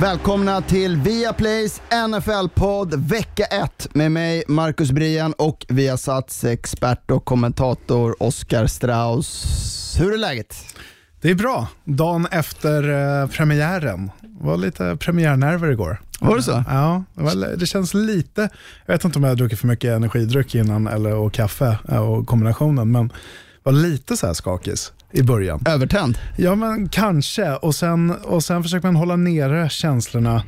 Välkomna till Viaplays NFL-podd vecka 1 med mig Marcus Brian och Viasats expert och kommentator Oskar Strauss. Hur är läget? Det är bra. Dagen efter eh, premiären. Det var lite premiärnerver igår. Var det så? Ja, det, känns lite, jag vet inte om jag har druckit för mycket energidryck innan eller, och kaffe eh, och kombinationen, men var lite så här skakis i början. Övertänd? Ja, men kanske. Och sen, och sen försöker man hålla nere känslorna.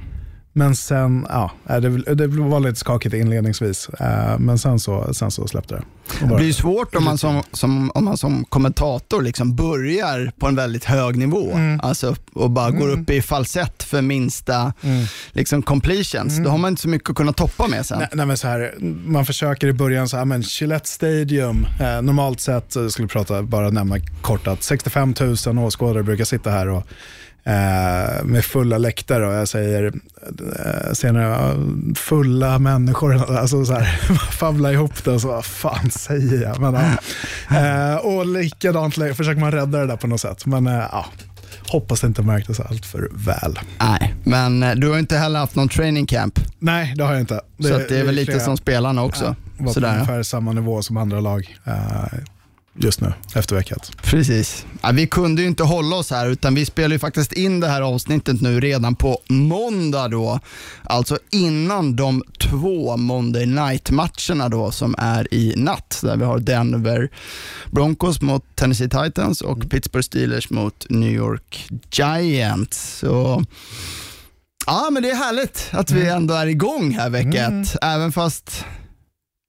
Men sen, ja, det, det var lite skakigt inledningsvis. Eh, Men sen så, sen så släppte det. Och Det bara- blir ju svårt om man som, som, om man som kommentator liksom börjar på en väldigt hög nivå alltså, och bara går upp i falsett för minsta liksom completions. Då har man inte så mycket att kunna toppa med sen. Nej, nej, men så här, man försöker i början, så här, men Gillette Stadium, eh, normalt sett, eh, skulle prata, bara nämna kort att 65 000 åskådare brukar sitta här och, eh, med fulla läktare och jag säger eh, senare, ja, fulla människor, alltså så här, favla ihop det och så, vad fan säger jag? Men, ja. eh, och likadant försöker man rädda det där på något sätt, men eh, ja, hoppas det inte märktes allt för väl. Nej, men eh, du har inte heller haft någon training camp, Nej, det har jag inte. så att det är väl lite som spelarna också. var på Sådär, ja. ungefär samma nivå som andra lag eh, just nu efter vecka ett. Precis. Ja, vi kunde ju inte hålla oss här utan vi spelar ju faktiskt in det här avsnittet nu redan på måndag då. Alltså innan de två Monday Night-matcherna då som är i natt. Där vi har Denver Broncos mot Tennessee Titans och Pittsburgh Steelers mot New York Giants. Så Ja, men det är härligt att vi ändå är igång här vecka ett. Även fast,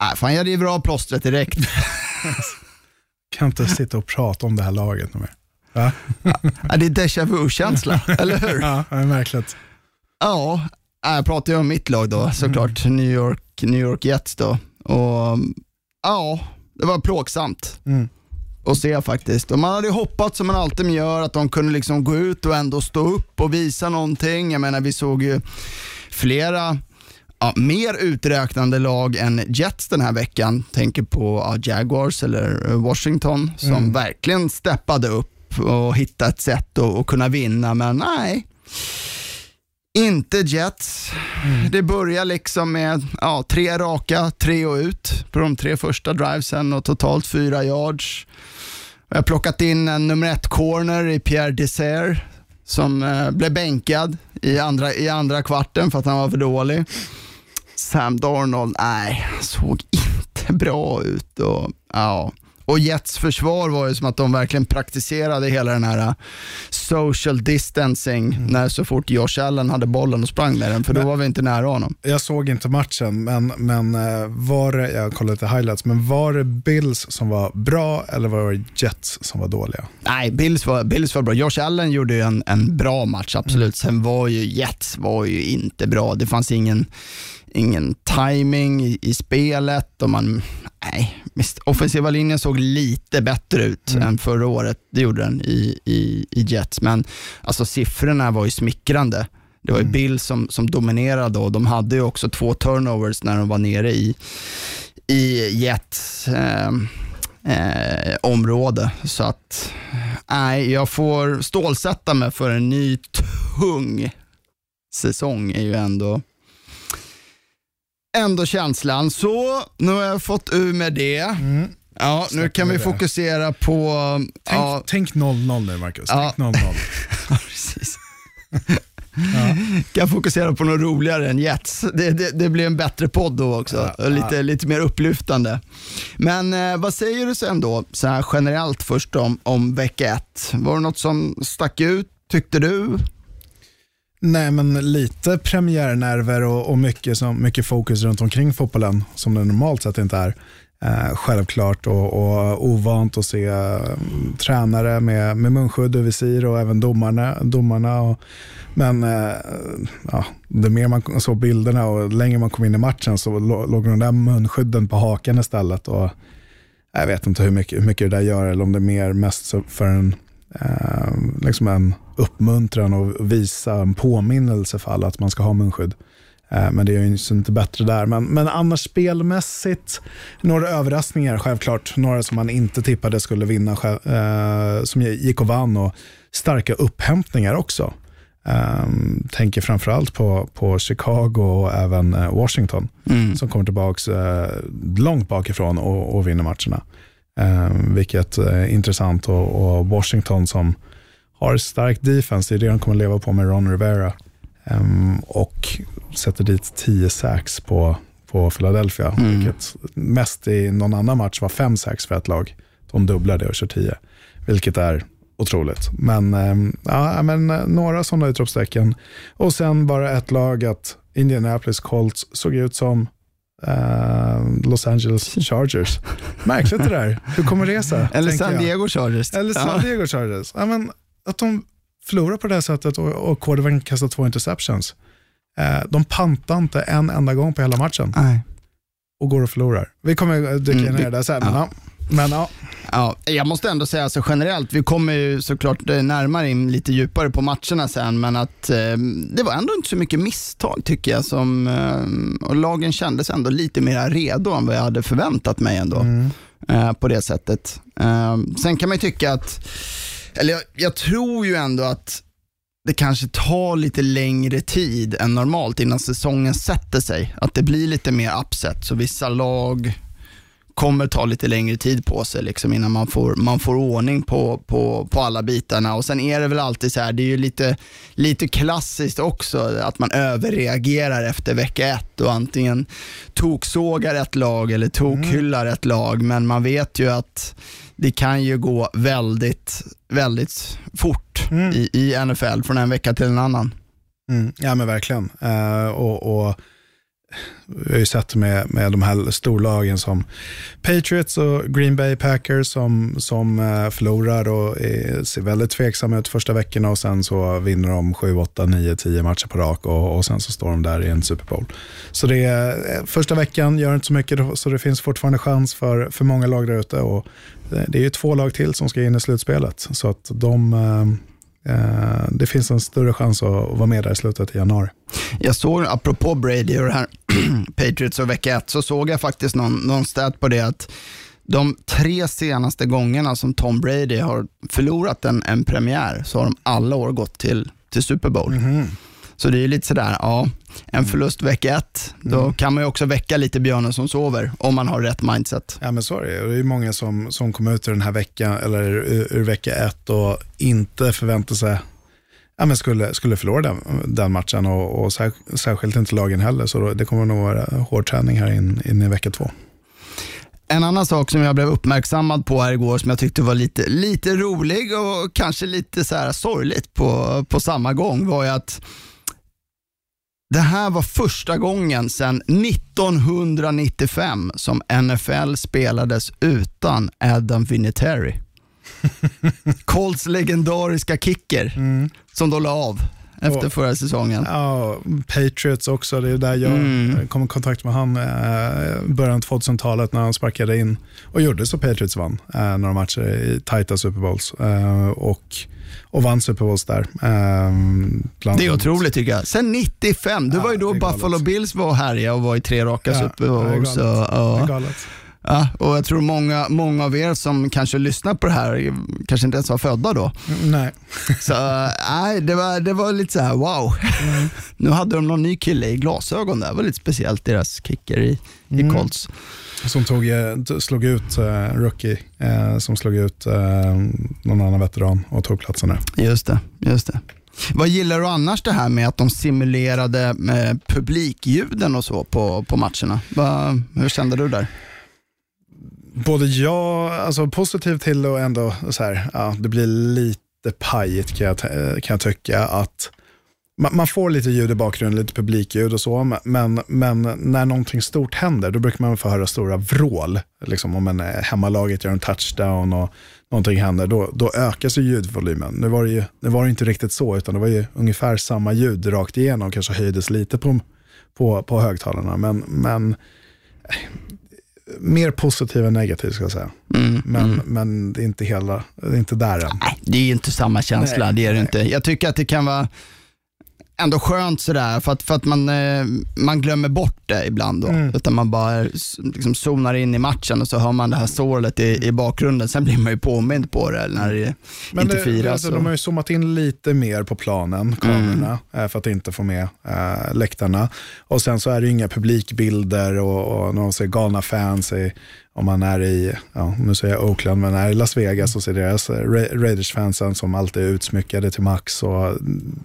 nej, fan jag river av plåstret direkt. Kan inte sitta och prata om det här laget mer. Va? Ja, det är déjà vu-känsla, eller hur? Ja, det är märkligt. Ja, jag pratar ju om mitt lag då såklart, New York, New York Jets då. Och ja, det var plågsamt Mm. att se faktiskt. Och man hade ju hoppats som man alltid gör att de kunde liksom gå ut och ändå stå upp och visa någonting. Jag menar vi såg ju flera ja, mer uträknande lag än Jets den här veckan. Tänker på ja, Jaguars eller eh, Washington som verkligen steppade upp och hittade ett sätt att, att kunna vinna, men nej. Inte Jets. Det börjar liksom med ja, tre raka, tre och ut på de tre första drivesen och totalt fyra yards. Jag har plockat in en nummer ett corner i Pierre Dessert som eh, blev bänkad i andra, i andra kvarten för att han var för dålig. Sam Darnold, nej, såg inte bra ut. Och, ja och Jets försvar var ju som att de verkligen praktiserade hela den här uh, social distancing när så fort Josh Allen hade bollen och sprang med den, för då var vi inte nära honom. Jag såg inte matchen, men, men eh, var det, jag kollade lite highlights, men var det Bills som var bra eller var det Jets som var dåliga? Nej, Bills var, Bills var bra. Josh Allen gjorde ju en, en bra match, absolut. Sen var ju Jets var ju inte bra. Det fanns ingen, ingen timing i, i spelet och man, nej, offensiva linjen såg lite bättre ut än förra året. Det gjorde den i, i, i Jets, men alltså siffrorna var ju smickrande. Det var ju Bills som, som dominerade och de hade ju också två turnovers när de var nere i, i Jets eh, eh, område. Så att, nej, jag får stålsätta mig för en ny tung säsong är ju ändå ändå känslan. Så, nu har jag fått ur med det. Ja, nu kan vi fokusera på... Tänk, ja, tänk 0-0 nu Marcus. Ja. Tänk 0-0. precis. Kan fokusera på något roligare än Jets. Det, det, det blir en bättre podd då också. Ja, lite, lite mer upplyftande. Men eh, vad säger du sen då, så här generellt först om, om vecka ett? Var det något som stack ut, tyckte du? Nej, men lite premiärnerver och, och mycket, som, mycket fokus runt omkring fotbollen som det normalt sett inte är. Eh, självklart och, och ovant att se eh, tränare med, med munskydd och visir och även domarna. domarna och, men eh, ja, det mer man såg bilderna och längre man kom in i matchen så låg de där munskydden på haken istället. Och, jag vet inte hur mycket, hur mycket det där gör eller om det är mer mest för en, eh, liksom en uppmuntran och visa en påminnelse för alla att man ska ha munskydd. Eh, men det är ju inte bättre där. Men, men annars spelmässigt, några överraskningar självklart. Några som man inte tippade skulle vinna, eh, som gick och vann och starka upphämtningar också. Um, tänker framförallt på, på Chicago och även uh, Washington Mm. som kommer tillbaka uh, långt bakifrån och, och vinner matcherna. Um, vilket är intressant och, och, Washington som har stark defense, det är det de kommer leva på med Ron Rivera. Um, och sätter dit 10 sacks på, på Philadelphia, mm. vilket mest i någon annan match var 5 sacks för ett lag. De dubblar det och kör 10, vilket är otroligt. Men, ähm, ja, men några sådana utropstecken. Och sen bara ett lag att Indianapolis Colts såg ut som äh, Los Angeles Chargers. Märkligt det där. Hur kommer det sig? Eller San Diego Chargers. Eller San Diego Chargers. Ja, men, att de förlorar på det här sättet och, och quarterbacken kastar två interceptions. Eh, de pantar inte en enda gång på hela matchen. Nej. Och går och förlorar. Vi kommer dyka ner mm, där sen. Ja. Men, ja. Men, ja. Ja, jag måste ändå säga alltså generellt, vi kommer ju såklart närmare in lite djupare på matcherna sen, men att eh, det var ändå inte så mycket misstag tycker jag. Som, eh, och lagen kändes ändå lite mer redo än vad jag hade förväntat mig ändå. Mm. Eh, på det sättet. Eh, sen kan man ju tycka att, eller jag, jag tror ju ändå att det kanske tar lite längre tid än normalt innan säsongen sätter sig. Att det blir lite mer upset, så vissa lag kommer ta lite längre tid på sig liksom, innan man får, man får ordning på, på, på alla bitarna. Och Sen är det väl alltid så här, det är ju lite, lite klassiskt också att man överreagerar efter vecka ett och antingen toksågar ett lag eller tokhyllar ett lag. Men man vet ju att det kan ju gå väldigt, väldigt fort mm. i, i NFL från en vecka till en annan. Mm. Ja men verkligen. Uh, och, och vi har ju sett med, med de här storlagen som Patriots och Green Bay Packers som, som eh, förlorar och är, ser väldigt tveksamma ut första veckorna och sen så vinner de 7, 8, 9, 10 matcher på rak och, och sen så står de där i en Super Bowl. Så det är, eh, första veckan gör inte så mycket så det finns fortfarande chans för, för många lag där ute och det är ju två lag till som ska in i slutspelet så att de Eh, det finns en större chans att vara med där i slutet i januari. Jag såg, apropå Brady och det här Patriots och vecka ett, så såg jag faktiskt någon, någon stat på det att de tre senaste gångerna som Tom Brady har förlorat en, en premiär så har de alla år gått till, till Super Bowl. Mm -hmm. Så det är lite sådär, ja, en mm. förlust vecka ett, då mm. kan man ju också väcka lite björnen som sover, om man har rätt mindset. Ja men så är det. Det är många som, som kommer ut ur den här veckan, eller ur, ur vecka ett och inte förväntar sig ja, men skulle, skulle förlora den, den matchen och, och särskilt inte lagen heller. Så då, det kommer nog vara hård träning här in, in i vecka två. En annan sak som jag blev uppmärksammad på här igår som jag tyckte var lite, lite rolig och kanske lite så här sorgligt på, på samma gång var ju att det här var första gången sedan 1995 som NFL spelades utan Adam Vinatieri. Colts legendariska kicker mm. som då la av efter förra säsongen. Ja, Patriots också. Det är där jag mm. kom i kontakt med han eh, början av 2000-talet när han sparkade in och gjorde så Patriots vann eh, några matcher i tajta Super Bowls. Eh, och och vann Super Bowls där. Um, det är otroligt tycker jag. Sen 95, det ja, var ju då Buffalo Bills var härliga och var i tre raka ja, Super Bowls. Ja, Ja, och jag tror många, många av er som kanske lyssnar på det här kanske inte ens var födda då. Mm, nej. Så nej, det, var, det var lite så här: wow. Mm. nu hade de någon ny kille i glasögon där. Det var lite speciellt, deras kicker i, mm. i Colts. Som tog, eh, slog ut uh, rookie, uh, som slog ut uh, någon annan veteran och tog platsen där. Just det, just det. Vad gillar du annars det här med att de simulerade publikljuden och så på, på matcherna? Va, hur kände du där? Både ja, alltså positivt till och ändå så här, ja, det blir lite pajigt kan jag, kan jag tycka. att man, får lite ljud i bakgrunden, lite publikljud och så, men, men när någonting stort händer, då brukar man få höra stora vrål. Liksom om en eh, hemmalaget gör en touchdown och någonting händer, då, då ökas ju ljudvolymen. Nu var, det ju, nu var det inte riktigt så, utan det var ju ungefär samma ljud rakt igenom, kanske höjdes lite på, på, på högtalarna. Men, men mer positiv än negativ ska jag säga. Mm, Men, men det är inte hela, det är inte där än. Nej, det är ju inte samma känsla, Nej, det är det nej. inte. Jag tycker att det kan vara ändå skönt sådär, för att, för att man, eh, man glömmer bort det ibland då. Mm. Utan man bara liksom zonar in i matchen och så hör man det här sorlet i, i bakgrunden. Sen blir man ju påmind på det när det inte det- firas. alltså, de har ju zoomat in lite mer på planen, kamerorna, eh, för att inte få med eh, läktarna. Och sen så är det ju inga publikbilder och, och någon ser galna fans i, om man är i, ja, nu säger jag Oakland, men är i Las Vegas och ser deras Ra- Raiders-fansen som alltid är utsmyckade till max. Och, mm,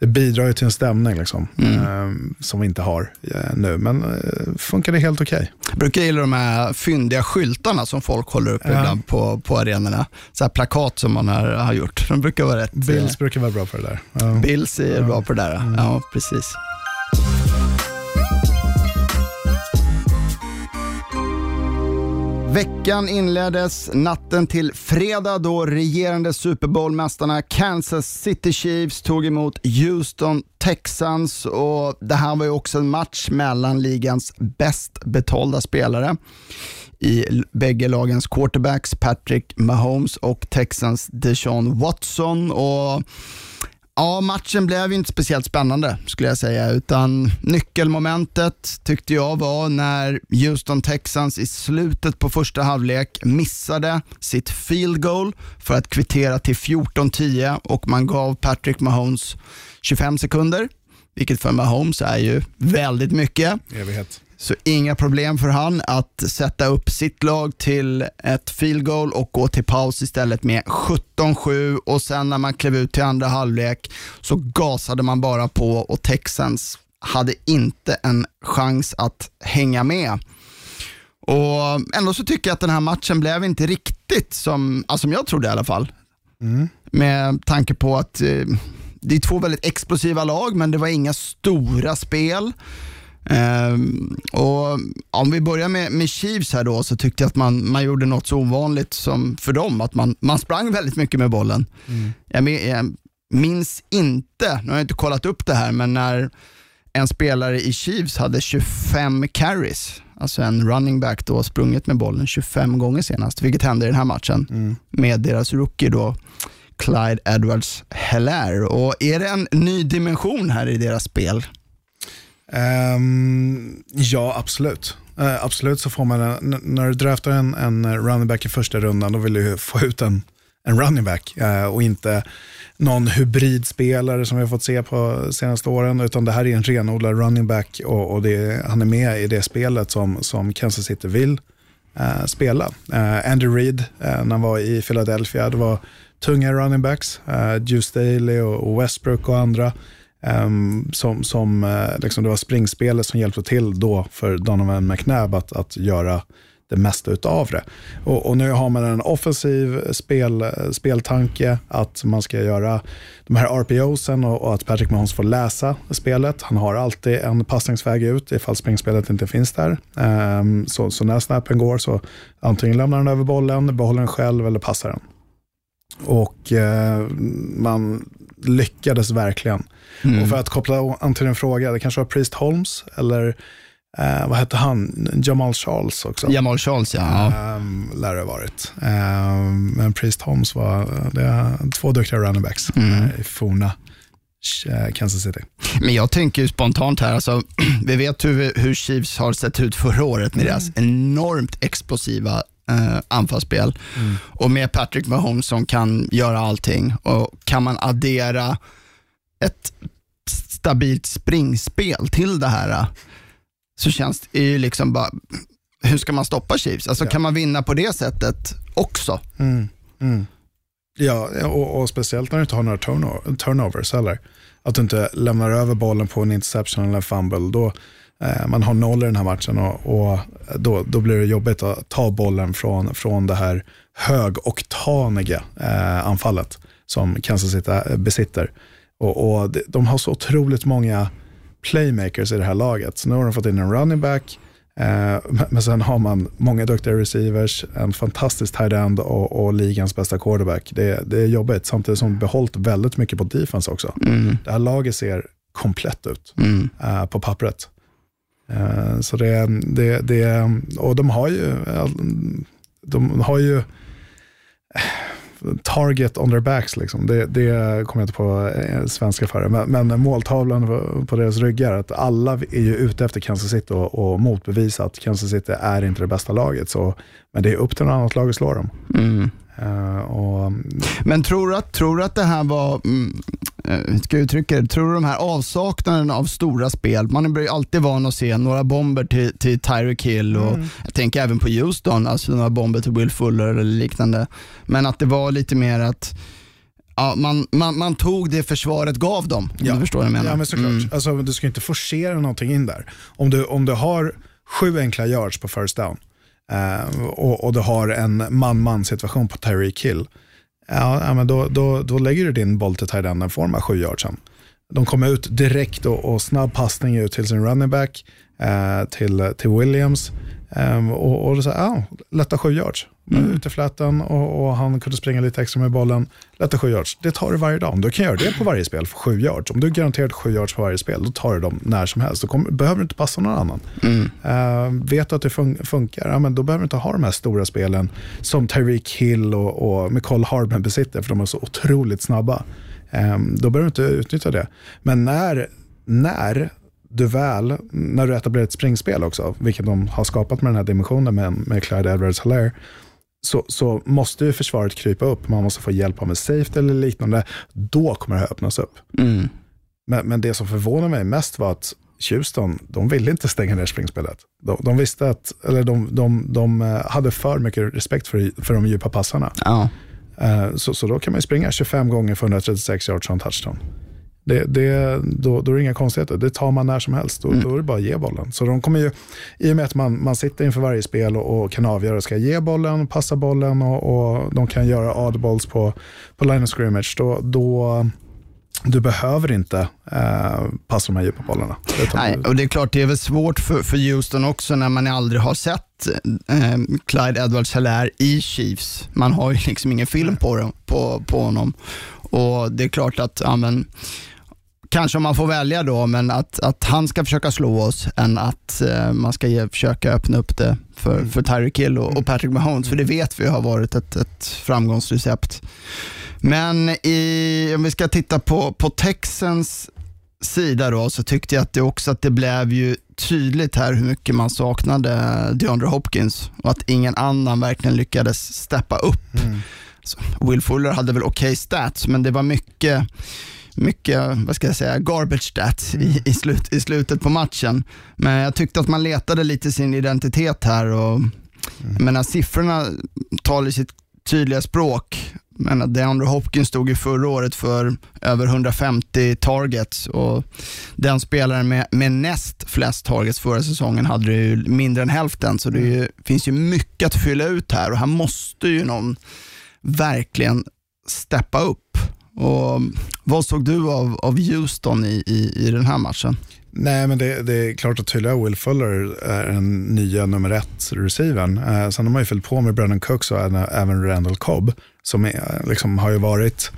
det bidrar ju till en stämning liksom, eh, som vi inte har eh, nu, men eh, funkar det helt okej. Jag brukar gilla de här fyndiga skyltarna som folk håller upp Ja. ibland på, på arenorna. Så här plakat som man har, har gjort. De brukar vara rätt... Bills eh, brukar vara bra på det där. Ja. Bills är bra på det där. Ja, precis. Veckan inleddes natten till fredag då regerande Super Bowl-mästarna Kansas City Chiefs tog emot Houston Texans och det här var ju också en match mellan ligans bäst betalda spelare i bägge lagens quarterbacks Patrick Mahomes och Texans Deshaun Watson. Och Ja, matchen blev ju inte speciellt spännande skulle jag säga, utan nyckelmomentet tyckte jag var när Houston Texans i slutet på första halvlek missade sitt field goal för att kvittera till 14-10 och man gav Patrick Mahomes 25 sekunder, vilket för Mahomes är ju väldigt mycket. Evighet. Så inga problem för han att sätta upp sitt lag till ett field goal och gå till paus istället med 17-7 och sen när man klev ut till andra halvlek så gasade man bara på och Texans hade inte en chans att hänga med. Och Ändå så tycker jag att den här matchen blev inte riktigt som, alltså som jag trodde i alla fall. Med tanke på att eh, det är två väldigt explosiva lag men det var inga stora spel. Ehm, och om vi börjar med, med Chiefs här då så tyckte jag att man, man gjorde något så ovanligt som för dem, att man, man sprang väldigt mycket med bollen. Jag, min- jag minns inte, nu har jag inte kollat upp det här, men när en spelare i Chiefs hade 25 carries, alltså en running back då sprungit med bollen 25 gånger senast, vilket hände i den här matchen med deras rookie då, Clyde Edwards Hellaire. Och är det en ny dimension här i deras spel? Um, ja, absolut. Uh, absolut så får man, en, n- när du draftar en, en eh, running back i första rundan, då vill du få ut en, en running back uh, och inte någon hybridspelare som vi har fått se på senaste åren, utan det här är en renodlad running back och, och det, han är med i det spelet som, som Kansas City vill uh, spela. Andy Reid, när han var i Philadelphia, det var tunga running backs, Juice Staley och, och Westbrook och andra. Um, som, som uh, liksom det var springspelet som hjälpte till då för Donovan McNabb att, att göra det mesta utav det. Och, och nu har man en offensiv spel, eh, speltanke att man ska göra de här RPOsen och, och att Patrick Mahomes får läsa spelet. Han har alltid en passningsväg ut ifall springspelet inte finns där. Um, så, så när snappen går så antingen lämnar han över bollen, behåller den själv eller passar den. Och uh, man lyckades verkligen. Och för att koppla an till din fråga, det kanske var Priest Holmes eller eh, vad hette han? Jamal Charles också. Jamal Charles ja. Um, lär det ha varit. Ehm, men Priest Holmes var det två duktiga running backs eh, i forna eh, Kansas City. Men jag tänker ju spontant här, alltså, vi vet hur, hur Chiefs har sett ut förra året med deras enormt explosiva eh, anfallsspel. Och med Patrick Mahomes som kan göra allting. Och kan man addera ett stabilt springspel till det här eh, så känns det ju liksom bara, hur ska man stoppa Chiefs? Alltså kan man vinna på det sättet också? Ja, och, och speciellt när du inte har några turno- turnovers heller. Att du inte lämnar över bollen på en interception eller en fumble. Då, eh, man har noll i den här matchen och, och då, då blir det jobbigt att ta bollen från, från det här högoktaniga eh, anfallet som Kansas City besitter. Och, och de, har så otroligt många playmakers i det här laget. Så nu har de fått in en running back, Eh, men- sen har man många duktiga receivers, en fantastisk tight end och, och ligans bästa quarterback. Det, det är jobbigt, samtidigt som de behållit väldigt mycket på defense också. Det här laget ser komplett ut Mm. eh, på pappret. Eh, så det, det, det, och de har ju, de har ju target on their backs. Liksom. Det, det kommer jag inte på eh, svenska för det. Men, men måltavlan på, på deras ryggar, att alla är ju ute efter Kansas City och, och motbevisa att Kansas City är inte det bästa laget. Så, men det är upp till något annat lag att slå dem. Mm. Uh, och, men tror du, att, tror att det här var, mm, hur ska jag uttrycka det, tror du de här avsaknaden av stora spel, man blir ju alltid van att se några bomber till, till Tyreek Hill och mm. jag tänker även på Houston, alltså några bomber till Will Fuller eller liknande. Men att det var lite mer att Ja, man, man, man tog det försvaret gav dem, om ja. du förstår vad jag menar. Ja, men såklart. Mm. Alltså, du ska inte forcera någonting in där. Om du, om du har sju enkla yards på first down, eh, och, och, du har en man-man situation på Tyreek Hill, ja, men då, då, då lägger du din boll till tight enden, får de här sju yardsen. De kommer ut direkt och, och snabb passning ut till sin running back, eh, till, till Williams. Eh, och, och så, ja, lätta sju yards. Mm. Ut i fläten och, och, han kunde springa lite extra med bollen. Lätta sju yards. Det tar du varje dag. Om du kan göra det på varje spel för sju yards, om du garanterat sju yards på varje spel, då tar du dem när som helst. Då kommer, behöver du inte passa någon annan. Mm. Uh, vet du att det fun funkar, ja, men då behöver du inte ha de här stora spelen som Tyreek Hill och, och Nicole Hardman besitter, för de är så otroligt snabba. Um, då behöver du inte utnyttja det. Men när, när du väl, när du etablerar ett springspel också, vilket de har skapat med den här dimensionen med, med Clyde edwards helaire så, så måste ju försvaret krypa upp. Man måste få hjälp av en safety eller liknande. Då kommer det här öppnas upp. Mm. Men, men det som förvånar mig mest var att Houston, de ville inte stänga ner springspelet. De, de visste att, eller de, de, de eh, hade för mycket respekt för, för de djupa passarna. Uh, så, så då kan man springa 25 gånger för 136 yards och en touchdown. Det, det, då, då är det inga konstigheter. Det tar man när som helst. Då, mm. då är det bara att ge bollen. Så de kommer ju, I och med att man, man sitter inför varje spel och, och kan avgöra, ska ge bollen, passa bollen och, och de kan göra oddballs på, på line of scrimmage, då, då du behöver inte eh, passa de här djupa bollarna. Nej, och det är klart, det är väl svårt för, för Houston också när man aldrig har sett eh, Clyde edwards helaire i Chiefs. Man har ju liksom ingen film på, på, på honom. Och det är klart att, ja, men, kanske om man får välja då, men att, att han ska försöka slå oss än att eh, man ska ge, försöka öppna upp det för, för Tyreek Hill och, och, Patrick Mahomes, för det vet vi har varit ett, ett framgångsrecept. Men i, om vi ska titta på, på Texans sida då, så tyckte jag att det också att det blev ju tydligt här hur mycket man saknade DeAndre Hopkins och att ingen annan verkligen lyckades steppa upp. Mm. Will Fuller hade väl okej okay stats, men det var mycket mycket, vad ska jag säga, garbage stats i, i, slut, i slutet på matchen. Men jag tyckte att man letade lite sin identitet här och jag menar, siffrorna talar sitt tydliga språk. Men DeAndre Hopkins stod ju förra året för över 150 targets och den spelaren med, med näst flest targets förra säsongen hade ju mindre än hälften. Så det ju, finns ju mycket att fylla ut här och här måste ju någon verkligen steppa upp. Och um, vad såg du av, av Houston i, i, i den här matchen? Nej, men det, det, är klart att tydliga Will Fuller är den nya nummer ett receivern. Eh, sen har man ju fyllt på med Brandon Cooks och även Randall Cobb som är, liksom, har ju varit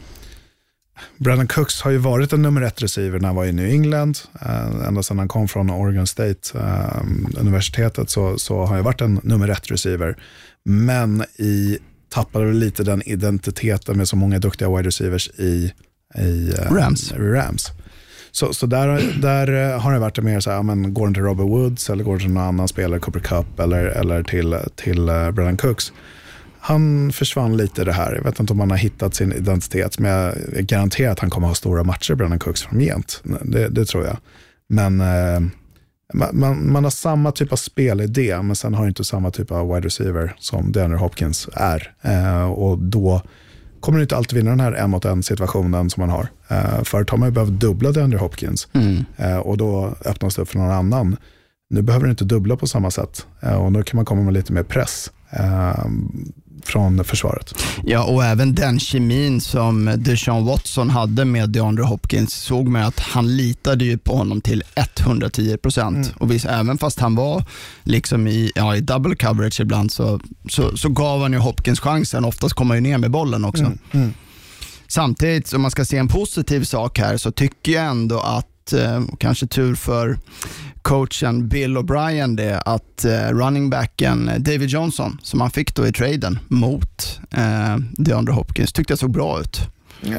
Brandon Cooks har ju varit en nummer ett receiver när han var i New England. Eh, ända sedan han kom från Oregon State eh, universitetet så, så har han varit en nummer ett receiver. Men i tappade lite den identiteten med så många duktiga wide receivers i, i uh, Rams. Rams. Så, så där, där har det varit mer så här, men går den till Robert Woods eller går den till någon annan spelare, Cooper Cup eller, eller till, till uh, Brandon Cooks. Han försvann lite i det här. Jag vet inte om han har hittat sin identitet, men jag garanterar att han kommer ha stora matcher, Brandon Cooks, framgent. Det, det tror jag. Men uh, man, man, har samma typ av spelidé, men sen har inte samma typ av wide receiver som DeAndre Hopkins är. Eh, och då kommer du inte alltid vinna den här en mot en situationen som man har. Eh, förut har man ju behövt dubbla DeAndre Hopkins mm. eh, och då öppnas det upp för någon annan. Nu behöver du inte dubbla på samma sätt eh, och nu kan man komma med lite mer press. Från försvaret. Ja, och även den kemin som Deshaun Watson hade med DeAndre Hopkins såg man att han litade ju på honom till 110 procent. Mm. Och visst, även fast han var liksom i, ja, i double coverage ibland så, så, så gav han ju Hopkins chansen. Oftast kommer han ju ner med bollen också. Mm. Mm. Samtidigt, om man ska se en positiv sak här, så tycker jag ändå att olyckligt eh, och kanske tur för coachen Bill O'Brien det att eh, running backen David Johnson, som han fick då i traden mot eh, DeAndre Hopkins, tyckte jag såg bra ut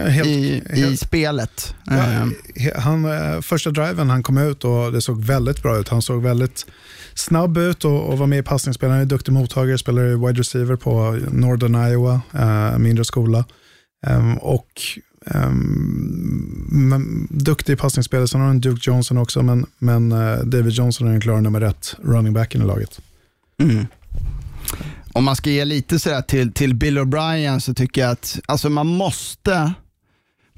helt, i, i helt, spelet. ja, Eh, han, eh, första driven han kom ut och det såg väldigt bra ut. Han såg väldigt snabb ut och, och var med i passningsspel. Han är duktig mottagare, spelar i wide receiver på Northern Iowa, eh, mindre skola. Ehm, och Um, duktig i. Sen har han Duke Johnson också, men, men eh, David Johnson är den klara nummer ett running backen i laget. Mm. Om man ska ge lite sådär till, till Bill O'Brien så tycker jag att alltså man måste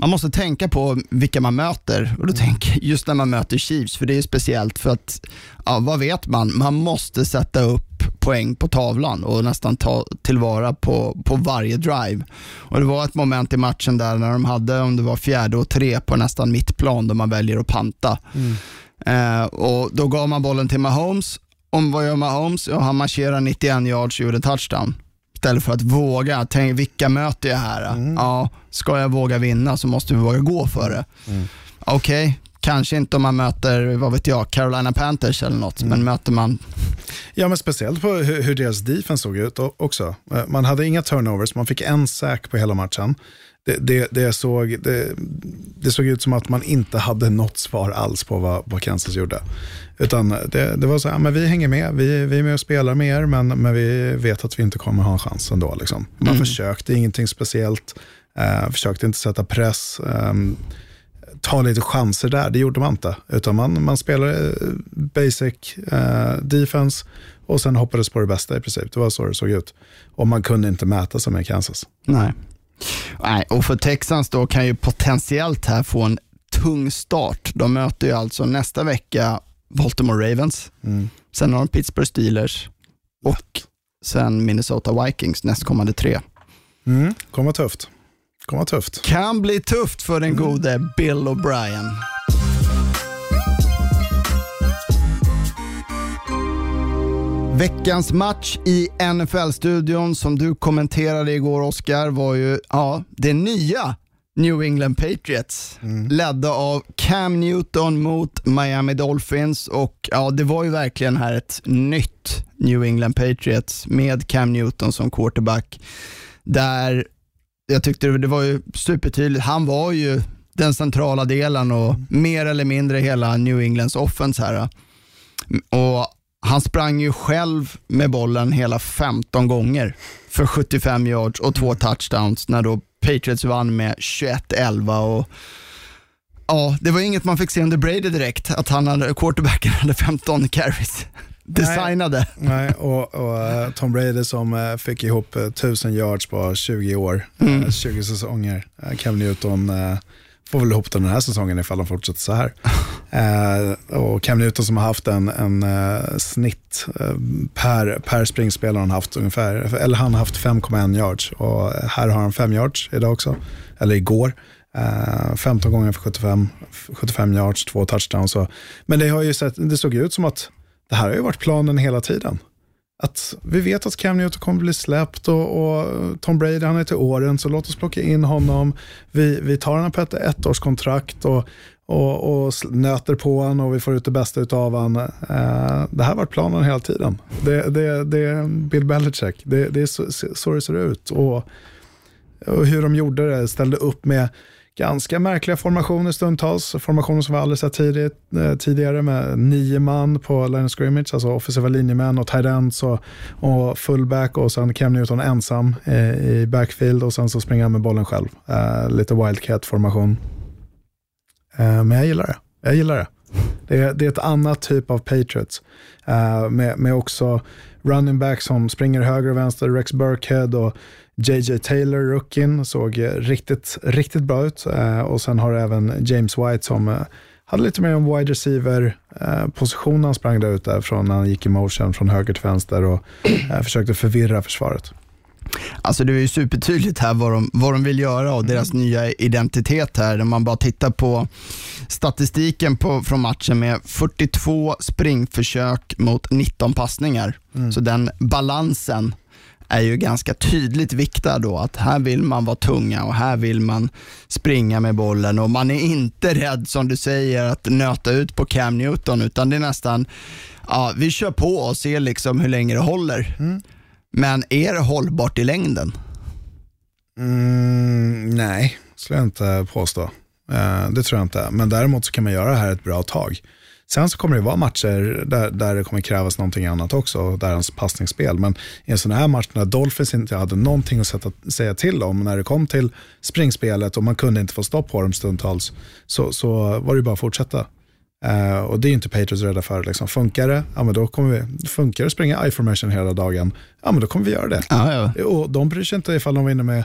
man måste tänka på vilka man möter och då tänker jag just när man möter Chiefs, för det är speciellt för att, ja, vad vet man? Man måste sätta upp poäng på tavlan och nästan ta tillvara på, på varje drive. Och Det var ett moment i matchen där när de hade, om det var fjärde och tre på nästan mittplan, där man väljer att panta. Eh, och Då gav man bollen till Mahomes. Om vad gör Mahomes? Ja, han marscherar 91 yards och gjorde touchdown. Istället för att våga, tänk vilka möter jag här? Ja, ska jag våga vinna så måste vi våga gå för det. Okej, kanske inte om man möter, vad vet jag, Carolina Panthers eller något, men möter man Ja, men speciellt på hur, deras defense såg ut också. Eh, Man hade inga turnovers, man fick en sack på hela matchen. Det, det, det, såg, det, det såg ut som att man inte hade något svar alls på vad, vad Kansas gjorde. Utan det, det var så här, men vi hänger med, vi, vi är med och spelar med er, men, men vi vet att vi inte kommer ha en chans ändå. Liksom. Man försökte ingenting speciellt, eh, försökte inte sätta press. ehm, ta lite chanser där, det gjorde man inte. Utan man, man spelade eh, basic eh, defense och sen hoppades på det bästa i princip. Det var så det såg ut. Och man kunde inte mäta sig med Kansas. Nej. Nej, och för Texans då kan ju potentiellt här få en tung start. De möter ju alltså nästa vecka Baltimore Ravens, sen har de Pittsburgh Steelers och sen Minnesota Vikings nästkommande tre. Mm. Kommer tufft. Kommer tufft. Kan bli tufft för den gode Bill O'Brien. Veckans match i NFL-studion som du kommenterade igår Oscar var ju ja, det nya New England Patriots. Ledda av Cam Newton mot Miami Dolphins och ja, det var ju verkligen här ett nytt New England Patriots med Cam Newton som quarterback. Där jag tyckte det var ju supertydligt, han var ju den centrala delen och mer eller mindre hela New Englands offense här. Och han sprang ju själv med bollen hela 15 gånger för 75 yards och två touchdowns när då Patriots vann med 21-11 och Ja, det var inget man fick se under Brady direkt, att han hade, quarterbacken hade 15 carries. Designade. Nej, och, och eh, Tom Brady som eh, fick ihop eh, 1000 yards på 20 år, eh, 20 säsonger. Eh, Cam Newton eh, får väl ihop den den här säsongen ifall de fortsätter så här. Eh, och Cam Newton som har haft en, en eh, snitt eh, per, per springspelare han haft ungefär, eller han har haft 5,1 yards och här har han 5 yards idag också, eller igår. Eh, 15 gånger för 75, 75 yards, två touchdowns. Så. Men det, har ju sett, det såg ut som att det här har ju varit planen hela tiden. Att vi vet att Cam Newton kommer bli släppt och, och Tom Brady han är till åren så låt oss plocka in honom. Vi, vi tar honom på ett ettårskontrakt och, och, och nöter på honom och vi får ut det bästa av honom. Eh, det här har varit planen hela tiden. Det, det, det är Bill Belichick. Det, det är så, så det ser ut. Och, och hur de gjorde det, ställde upp med ganska märkliga formationer stundtals. Formationer som vi aldrig sett tidigt, eh, tidigare med nio man på line of scrimmage, alltså offensiva linjemän och tight ends och, och fullback och sen Cam Newton ensam eh, i backfield och sen så springer han med bollen själv. Eh, lite wildcat-formation. Eh, men jag gillar det. Jag gillar det. Det är, det är ett annat typ av Patriots. Uh, med, med också running back som springer höger och vänster, Rex Burkhead och JJ Taylor, rookien, såg eh, riktigt, riktigt bra ut. Eh, och sen har du även James White som eh, hade lite mer en wide receiver position han sprang där ute från när han gick i motion från höger till vänster och försökte förvirra försvaret. Alltså det är ju supertydligt här vad de, vad de vill göra och deras nya identitet här. När man bara tittar på statistiken på, från matchen med 42 springförsök mot 19 passningar. Så den balansen är ju ganska tydligt viktad då att här vill man vara tunga och här vill man springa med bollen och man är inte rädd som du säger att nöta ut på Cam Newton utan det är nästan, ja vi kör på och ser liksom hur länge det håller. Men är det hållbart i längden? Mm, nej, skulle jag inte påstå. Eh, det tror jag inte. Men däremot så kan man göra det här ett bra tag. Sen så kommer det vara matcher där, där det kommer krävas någonting annat också, där hans passningsspel. Men i en sån här match när Dolphins inte hade någonting att sätta, säga till om, när det kom till springspelet och man kunde inte få stopp på dem stundtals, så, så var det bara att fortsätta. Eh, och det är inte Patriots rädda för. Liksom. Funkar det, ja, men då kommer vi, funkar det att springa I-formation hela dagen, ja men då kommer vi göra det. Ja, ja. Och de bryr sig inte ifall de vinner med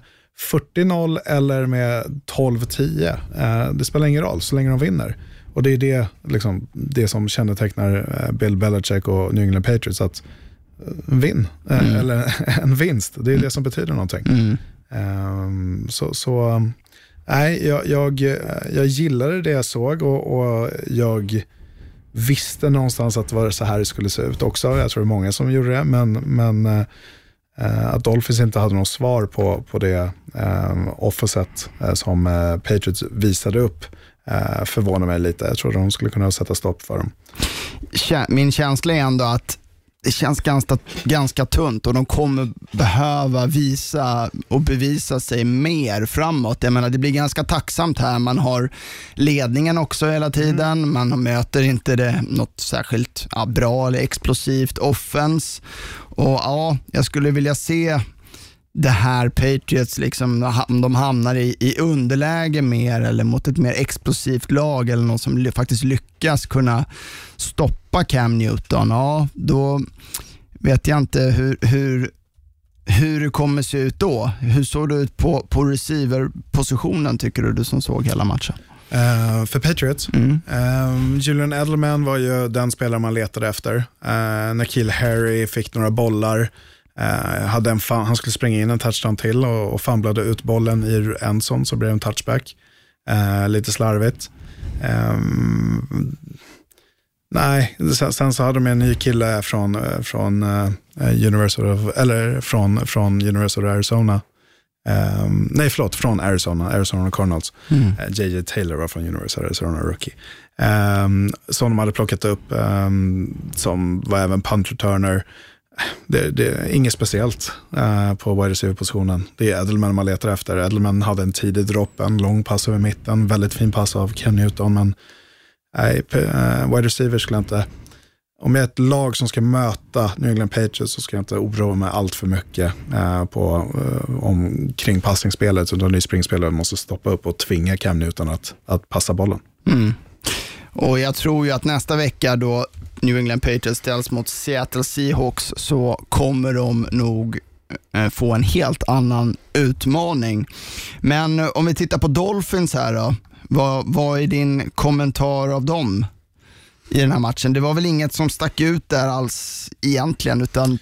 40-0 eller med 12-10. Eh, det spelar ingen roll så länge de vinner. Och det är det, liksom, det som kännetecknar eh, Bill Belichick och New England Patriots. Att eh, vinn, eh, eller en vinst, det är det som betyder någonting. Mm. Ehm, så, så um, nej, jag, jag, jag gillade det jag såg och, och jag visste någonstans att det var så här det skulle se ut också. Jag tror det är många som gjorde det, men, men eh, att Dolphins inte hade något svar på, på det eh, offenset eh, som Patriots visade upp eh, förvånar mig lite. Jag tror de skulle kunna sätta stopp för dem. Min känsla är ändå att det känns ganska, ganska tunt och de kommer behöva visa och bevisa sig mer framåt. Jag menar, det blir ganska tacksamt här. Man har ledningen också hela tiden. Man möter inte det något särskilt ja, bra eller explosivt offens. Och ja, jag skulle vilja se det här Patriots, liksom, om de hamnar i, i underläge mer eller mot ett mer explosivt lag eller någon som faktiskt lyckas kunna stoppa Cam Newton, ja då vet jag inte hur, hur, hur det kommer se ut då. Hur såg det ut på, på receiver-positionen tycker du, du som såg hela matchen? Eh, för Patriots, Mm. eh, Julian Edelman var ju den spelare man letade efter. Uh, Nakil Harry fick några bollar. Eh, hade en han skulle springa in en touchdown till och, och famlade ut bollen i endzone så blev det en touchback. Eh, lite slarvigt. Ehm, nej, sen, sen så hade de en ny kille från, eh, från, eh, University of, eller från, från University of Arizona. Ehm, nej, förlåt, från Arizona, Arizona Cardinals. Eh, JJ Taylor var från University of Arizona, rookie. Um, som de hade plockat upp, ehm, som var även punt returner. Det, det är inget speciellt eh, på wide receiver-positionen. Det är Edelman man letar efter. Edelman hade en tidig dropp, en lång pass över mitten, väldigt fin pass av Ken Newton, men nej, eh, wide receiver skulle jag inte... Om jag är ett lag som ska möta New England Patriots så ska jag inte oroa mig allt för mycket eh, på, eh, om, kring passningsspelet, utan det är måste stoppa upp och tvinga Cam Newton att, att passa bollen. Mm. Och jag tror ju att nästa vecka då New England Patriots ställs mot Seattle Seahawks så kommer de nog eh, få en helt annan utmaning. Men eh, om vi tittar på Dolphins här då. Vad, vad är din kommentar av dem i den här matchen? Det var väl inget som stack ut där alls egentligen, utan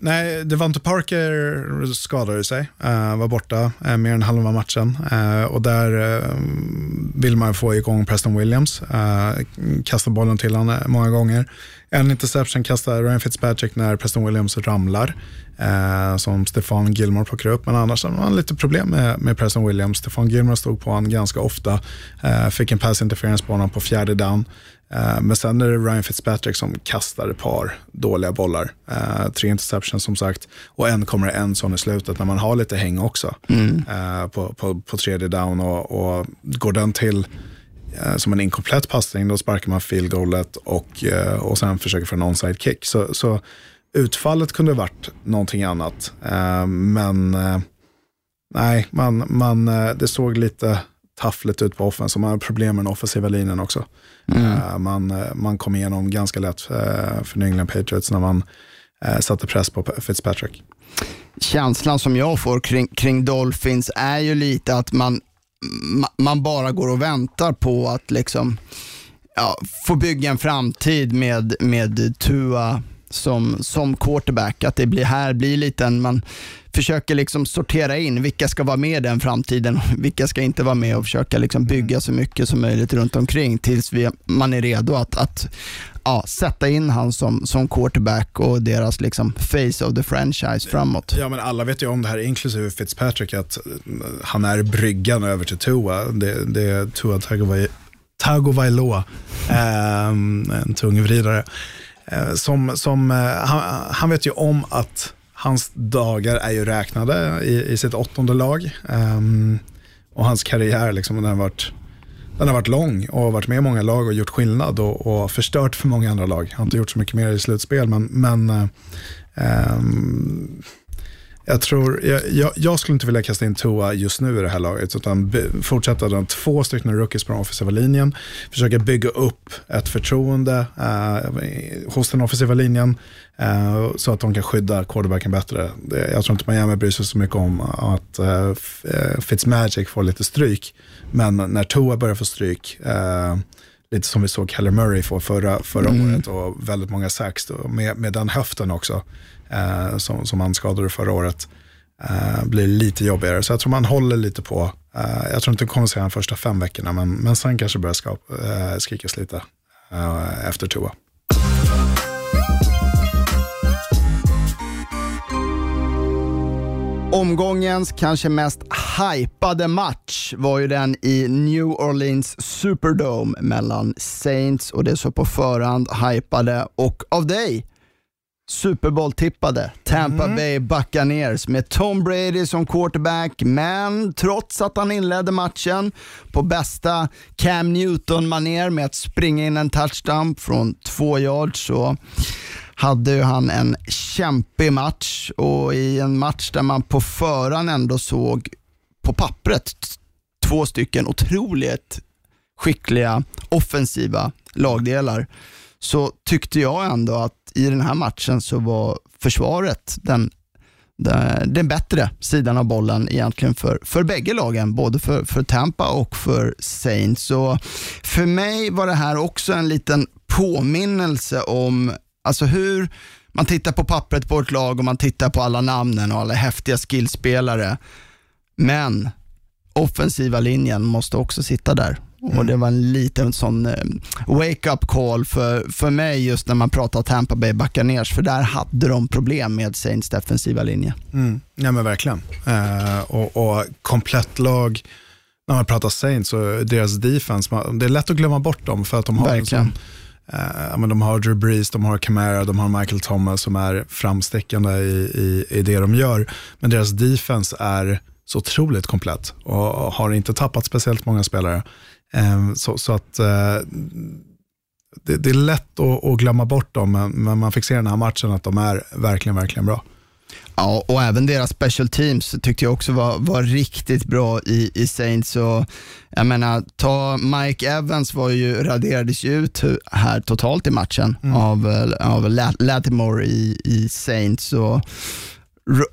Nej, Devante Parker skadade sig, uh, var borta uh, mer än halva matchen. Uh, och där uh, vill man få igång Preston Williams. Uh, kastar bollen till honom många gånger. En interception kastar Ryan Fitzpatrick när Preston Williams ramlar, som Stefan Gilmore plockar upp. Men annars har man lite problem med, med Preston Williams. Stefan Gilmore stod på honom ganska ofta, fick en pass interference på honom på fjärde down. Eh, Men sen är det Ryan Fitzpatrick som kastar ett par dåliga bollar. Eh, tre interceptions som sagt och en kommer en sån i slutet när man har lite häng också eh, på, på, på tredje down och, och går den till eh, som en inkomplett passning då sparkar man field goalet och, och sen försöker få en onside kick. Så, så utfallet kunde varit någonting annat. Men nej, man, man, det såg lite taffligt ut på offense. Man har problem med den offensiva linjen också. Eh, man, eh, man kom igenom ganska lätt eh, för New England Patriots när man satte press på Fitzpatrick. känslan som jag får kring, kring Dolphins är ju lite att man, ma- man bara går och väntar på att liksom, ja, få bygga en framtid med, med Tua som, som quarterback. Att det blir, här blir lite en, man försöker liksom sortera in vilka ska vara med i den framtiden och vilka ska inte vara med och försöka liksom bygga så mycket som möjligt runt omkring tills vi, man är redo att, att ja, sätta in han som, som quarterback och deras liksom face of the franchise framåt. Ja, men alla vet ju om det här, inklusive Fitzpatrick, att eh, han är bryggan över till Tua. Det, det är Tua Tagovai- Tagovailoa, eh, en tungvridare. Eh, som, som, eh, han, han vet ju om att hans dagar är ju räknade i, i sitt åttonde lag. Um, och hans karriär liksom, den, har varit, den har varit lång och varit med i många lag och gjort skillnad och, och förstört för många andra lag. Han har inte gjort så mycket mer i slutspel, men, men um, jag, tror, jag, jag, jag skulle inte vilja kasta in Tua just nu i det här laget, utan be, fortsätta den två stycken rookies på den offensiva linjen, försöka bygga upp ett förtroende eh, hos den offensiva linjen, eh, så att de kan skydda quarterbacken bättre. Jag tror inte Miami bryr sig så mycket om att eh, eh, Fitzmagic får lite stryk, men när Tua börjar få stryk, eh, lite som vi såg Keller Murray få förra, förra året och väldigt många sax då, med, med den höften också, eh, som, som han skadade förra året, eh, blir lite jobbigare. Så jag tror man håller lite på, eh, jag tror inte det kommer se de första fem veckorna, men, men sen kanske börjar skap, eh, skrikas lite eh, efter Tua. Omgångens kanske mest hypade match var ju den i New Orleans Superdome mellan Saints och det så på förhand hypade och av dig Super Bowl-tippade Tampa Bay Buccaneers med Tom Brady som quarterback, men trots att han inledde matchen på bästa Cam Newton-manér med att springa in en touchdown från två yards så hade ju han en kämpig match. Och i en match där man på förhand ändå såg på pappret två stycken otroligt skickliga offensiva lagdelar så tyckte jag ändå att i den här matchen så var försvaret den, den, den bättre sidan av bollen egentligen för, för bägge lagen, både för, för Tampa och för Saints. Så för mig var det här också en liten påminnelse om alltså hur man tittar på pappret på ett lag och man tittar på alla namnen och alla häftiga skillspelare. Men offensiva linjen måste också sitta där. Och Det var en liten sån eh, wake-up call för, för mig just när man pratar Tampa Bay Buccaneers, för där hade de problem med Saints defensiva linje. Mm. Ja men verkligen. Eh, och, och komplett lag, när man pratar Saints och deras defense, det är lätt att glömma bort dem för att de har en Verkligen. sån, eh, ja, men de har Drew Brees, de har Camara, de har Michael Thomas som är framstickande i, i, i det de gör. Men deras defense är så otroligt komplett och har inte tappat speciellt många spelare. Eh, så, så att eh, det, det är lätt att, att glömma bort dem, men, men man fick se den här matchen att de är verkligen, verkligen bra. Ja, och även deras special teams tyckte jag också var, var riktigt bra i, i Saints. Och, jag menar, ta Mike Evans var ju, raderades ju ut här totalt i matchen av, eh, av La- Latimore i, i Saints. Och,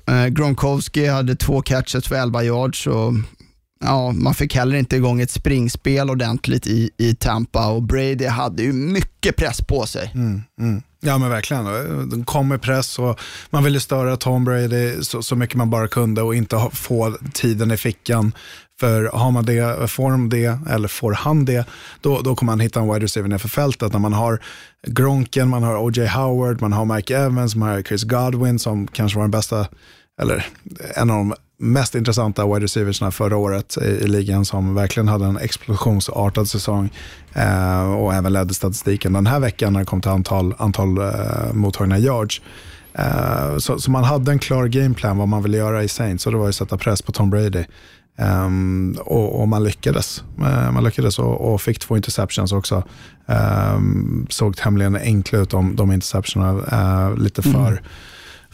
eh, Gronkowski hade två catches för 11 yards. Och, ja, man fick heller inte igång ett springspel ordentligt i, i Tampa och Brady hade ju mycket press på sig. Mm. mm. Ja men verkligen. Eh, de kom med press och man ville störa Tom Brady så, så mycket man bara kunde och inte ha, få tiden i fickan. För har man det, får de det, eller får han det, då, då kommer man hitta en wide receiver nerför fältet. När man har Gronken, man har O.J. Howard, man har Mike Evans, man har Chris Godwin som kanske var den bästa, eller en av de mest intressanta wide receiversna förra året i, i ligan som verkligen hade en explosionsartad säsong eh, och även ledde statistiken den här veckan när det kom till antal, antal eh, mottagna yards. Eh, så, så man hade en klar gameplan vad man ville göra i Saints och det var att sätta press på Tom Brady. Ehm, och, och man lyckades. Eh, man lyckades och, och fick två interceptions också. Um, såg tämligen enkla ut de, de interceptionerna. eh, lite för, mm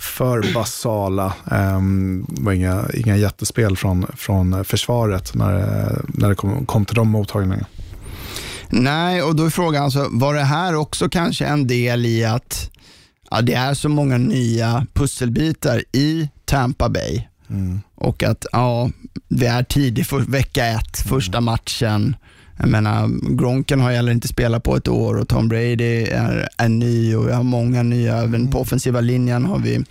för basala. Um, det var inga, inga jättespel från, från försvaret när, det- när det kom, kom till de mottagningarna. Nej, och då är frågan, alltså, var det här också kanske en del i att ja, det är så många nya pusselbitar i Tampa Bay och att ja, det är tidigt för vecka ett, första matchen. Jag menar, Gronken har heller inte spelat på ett år och Tom Brady är, är ny och vi har många nya. Även på offensiva linjen har vi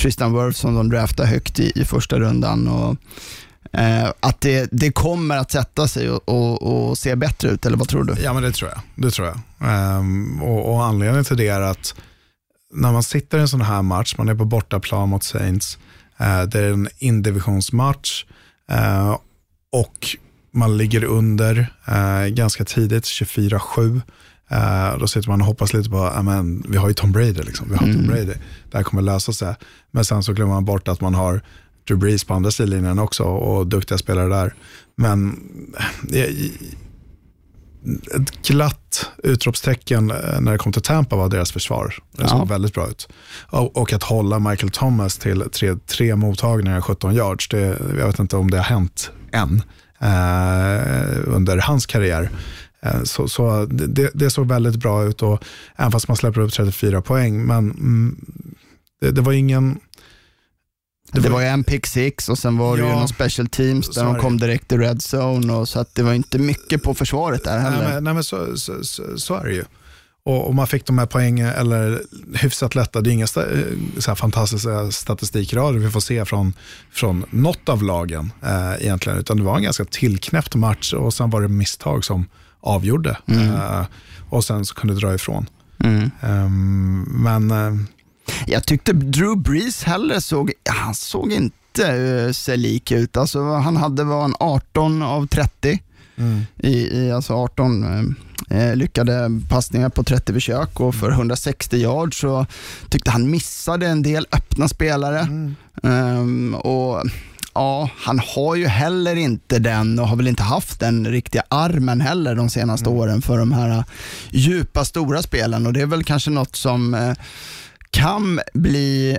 Tristan Wirth som de draftar högt i, i första rundan. Och, eh, att det, det kommer att sätta sig och, och, och, se bättre ut, eller vad tror du? Ja, men det tror jag. Det tror jag. Um, och, och anledningen till det är att när man sitter i en sån här match, man är på bortaplan mot Saints, uh, det är en indivisionsmatch uh, och man ligger under uh, ganska tidigt, 24-7. Uh, då sitter man och hoppas lite på, amen, vi har ju Tom Brady, liksom. vi har mm. Tom Brady, det här kommer lösa sig. Men sen så glömmer man bort att man har Drew Brees på andra sidlinjen också och duktiga spelare där. Men ett glatt utropstecken eh, när det kom till Tampa var deras försvar. Det ja. såg väldigt bra ut. Och, att hålla Michael Thomas till tre, tre mottagningar, 17 yards, det, jag vet inte om det har hänt än eh, under hans karriär. Eh, så, så det, det, såg väldigt bra ut, och, även fast man släpper upp 34 poäng. Men mm, det, det var ingen det, det var ju en pick six och sen var det ja, ju någon special teams där de kom direkt i red zone. Och så att det var inte mycket på försvaret där heller. Nej, men, nej, men så, så, så, så, är det ju. Och, och, man fick de här poängen, eller hyfsat lätta. Det är inga eh, så fantastiska statistikrader vi får se från, från något av lagen eh, egentligen. Utan det var en ganska tillknäppt match och sen var det misstag som avgjorde. Mm. Eh, och sen så kunde det dra ifrån. Mm. Men eh, jag tyckte Drew Brees heller såg, han såg inte uh, sig lik ut. Alltså, han hade var en 18 av 30. Mm. I, i, alltså 18 eh, eh, lyckade passningar på 30 försök och för 160 yards så tyckte han missade en del öppna spelare. Mm. Um, och ja, Han har ju heller inte den och har väl inte haft den riktiga armen heller de senaste mm. åren för de här djupa stora spelen och det är väl kanske något som eh, kan bli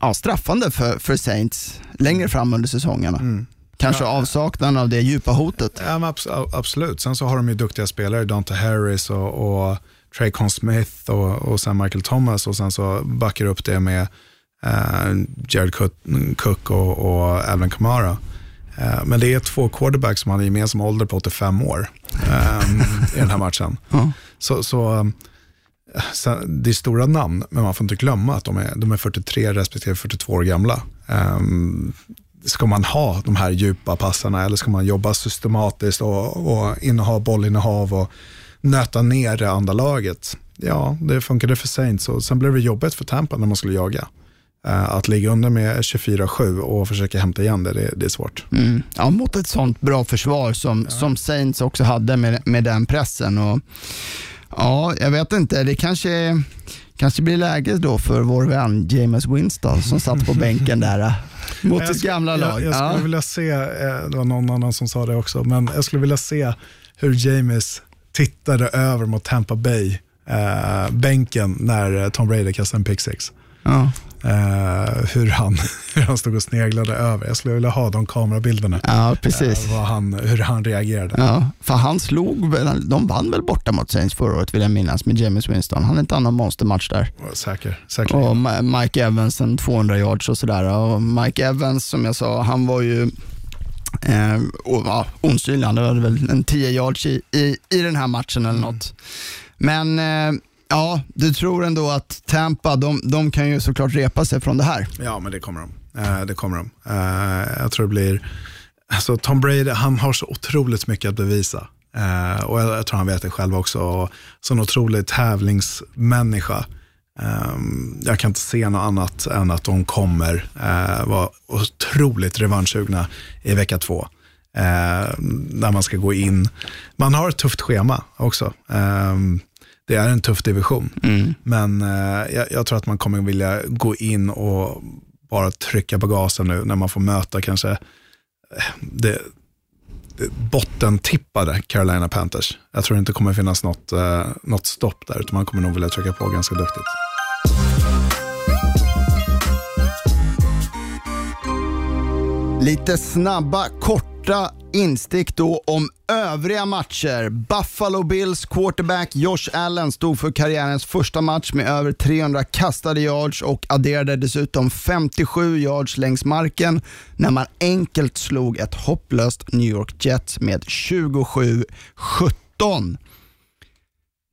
ja, straffande för, för Saints längre fram under säsongerna. Mm. Kanske ja, avsaknaden av det djupa hotet. Ja, absolut. Sen så har de ju duktiga spelare, Dante Harris och, och Traycon Smith och, och sen Michael Thomas och sen så backar upp det med uh, Jared Cook och, och Alvin Kamara. Uh, men det är två quarterbacks som har gemensam ålder på 85 år um, i den här matchen. Mm. Så, så det är stora namn, men man får inte glömma att de är, de är 43 respektive 42 år gamla. Um, ska man ha de här djupa passarna eller ska man jobba systematiskt och, och inneha bollinnehav och nöta ner det andra laget? Ja, det funkade för Saints och sen blev det jobbigt för Tampa när man skulle jaga. Uh, att ligga under med 24-7 och försöka hämta igen det, det, det är svårt. Mm. Ja, mot ett sånt bra försvar som, ja. som Saints också hade med, med den pressen. Och Ja, jag vet inte. Det kanske, kanske blir läge då för vår vän James Winston som satt på bänken där mot sitt gamla lag. Jag, jag skulle ja. vilja se, eh, det var någon annan som sa det också, men jag skulle vilja se hur James tittade över mot Tampa Bay, eh, bänken när Tom Brady kastade en pick six. Ja. Uh, hur, han, hur han stod och sneglade över. Jag skulle vilja ha de kamerabilderna. Ja, precis. Uh, han, hur han reagerade. Ja, för han slog, de vann väl borta mot Saints förra året vill jag minnas med James Winston. Han är inte annan monstermatch där. Säker, säker. Och Mike Evans en 200 yards och sådär. Och Mike Evans som jag sa, han var ju eh, och, ja, osynlig. Han hade väl en 10 yards i, i, i den här matchen eller något. Men eh, Ja, du tror ändå att Tampa, de, de kan ju såklart repa sig från det här. Ja, men det kommer de. Eh, det kommer de. Eh, jag tror det blir, alltså Tom Brady, han har så otroligt mycket att bevisa. Eh, och jag, jag, tror han vet det själv också. Och sån otrolig tävlingsmänniska. Ehm, jag kan inte se något annat än att de kommer eh, vara otroligt revanschsugna i vecka två. Eh, När man ska gå in. Man har ett tufft schema också. Ehm, det är en tuff division. Mm. Men eh, jag, jag, tror att man kommer vilja gå in och bara trycka på gasen nu när man får möta kanske eh, det, det bottentippade Carolina Panthers. Jag tror det inte kommer finnas något, eh, något stopp där, utan man kommer nog vilja trycka på ganska duktigt. Lite snabba, korta instick då om övriga matcher. Buffalo Bills quarterback Josh Allen stod för karriärens första match med över 300 kastade yards och adderade dessutom 57 yards längs marken när man enkelt slog ett hopplöst New York Jets med 27-17.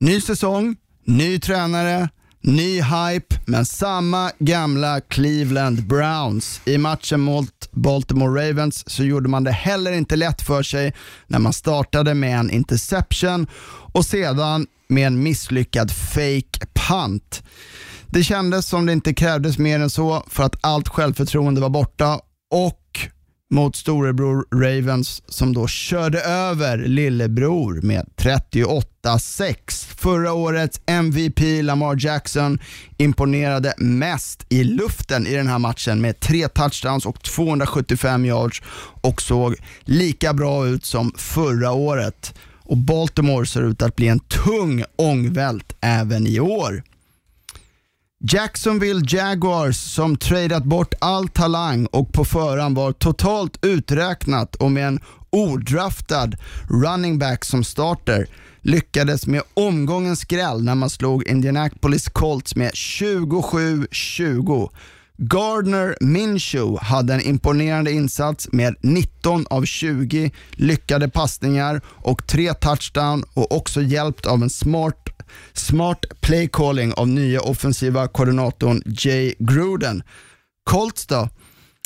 Ny säsong, ny tränare, ny hype, men samma gamla Cleveland Browns. I matchen mot Baltimore Ravens så gjorde man det heller inte lätt för sig när man startade med en interception och sedan med en misslyckad fake punt. Det kändes som det inte krävdes mer än så för att allt självförtroende var borta och mot storebror Ravens som då körde över lillebror med 38-6. Förra årets MVP Lamar Jackson imponerade mest i luften i den här matchen med tre touchdowns och 275 yards och såg lika bra ut som förra året. Och Baltimore ser ut att bli en tung ångvält även i år. Jacksonville Jaguars som tradeat bort all talang och på förhand var totalt uträknat och med en odraftad running back som starter lyckades med omgångens skräll när man slog Indianapolis Colts med 27-20. Gardner Minshew hade en imponerande insats med 19 av 20 lyckade passningar och tre touchdown och också hjälpt av en smart smart play calling av nya offensiva koordinatorn Jay Gruden. Colts då?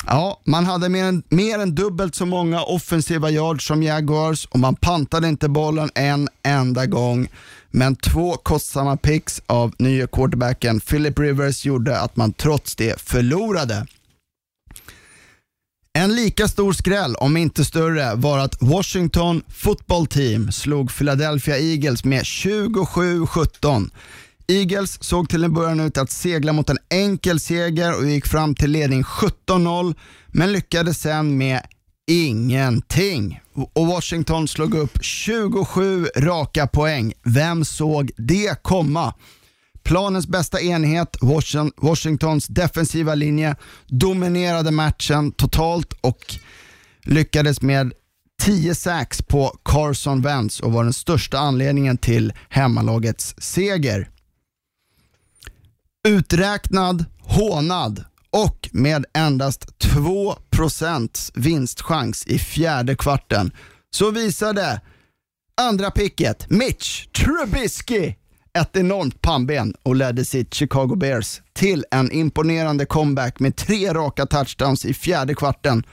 Ja, man hade mer än, mer än dubbelt så många offensiva yards som Jaguars och man pantade inte bollen en enda gång. Men två kostsamma picks av nya quarterbacken Philip Rivers gjorde att man trots det förlorade. En lika stor skräll, om inte större, var att Washington football team slog Philadelphia Eagles med 27-17. Eagles såg till en början ut att segla mot en enkel seger och gick fram till ledning 17-0, men lyckades sen med ingenting. Och Washington slog upp 27 raka poäng. Vem såg det komma? Planens bästa enhet, Washingtons defensiva linje, dominerade matchen totalt och lyckades med 10 sacks på Carson Wentz och var den största anledningen till hemmalagets seger. Uträknad, hånad och med endast 2% vinstchans i fjärde kvarten så visade andra picket Mitch Trubisky ett enormt pannben och ledde sitt Chicago Bears till en imponerande comeback med tre raka touchdowns i fjärde kvarten.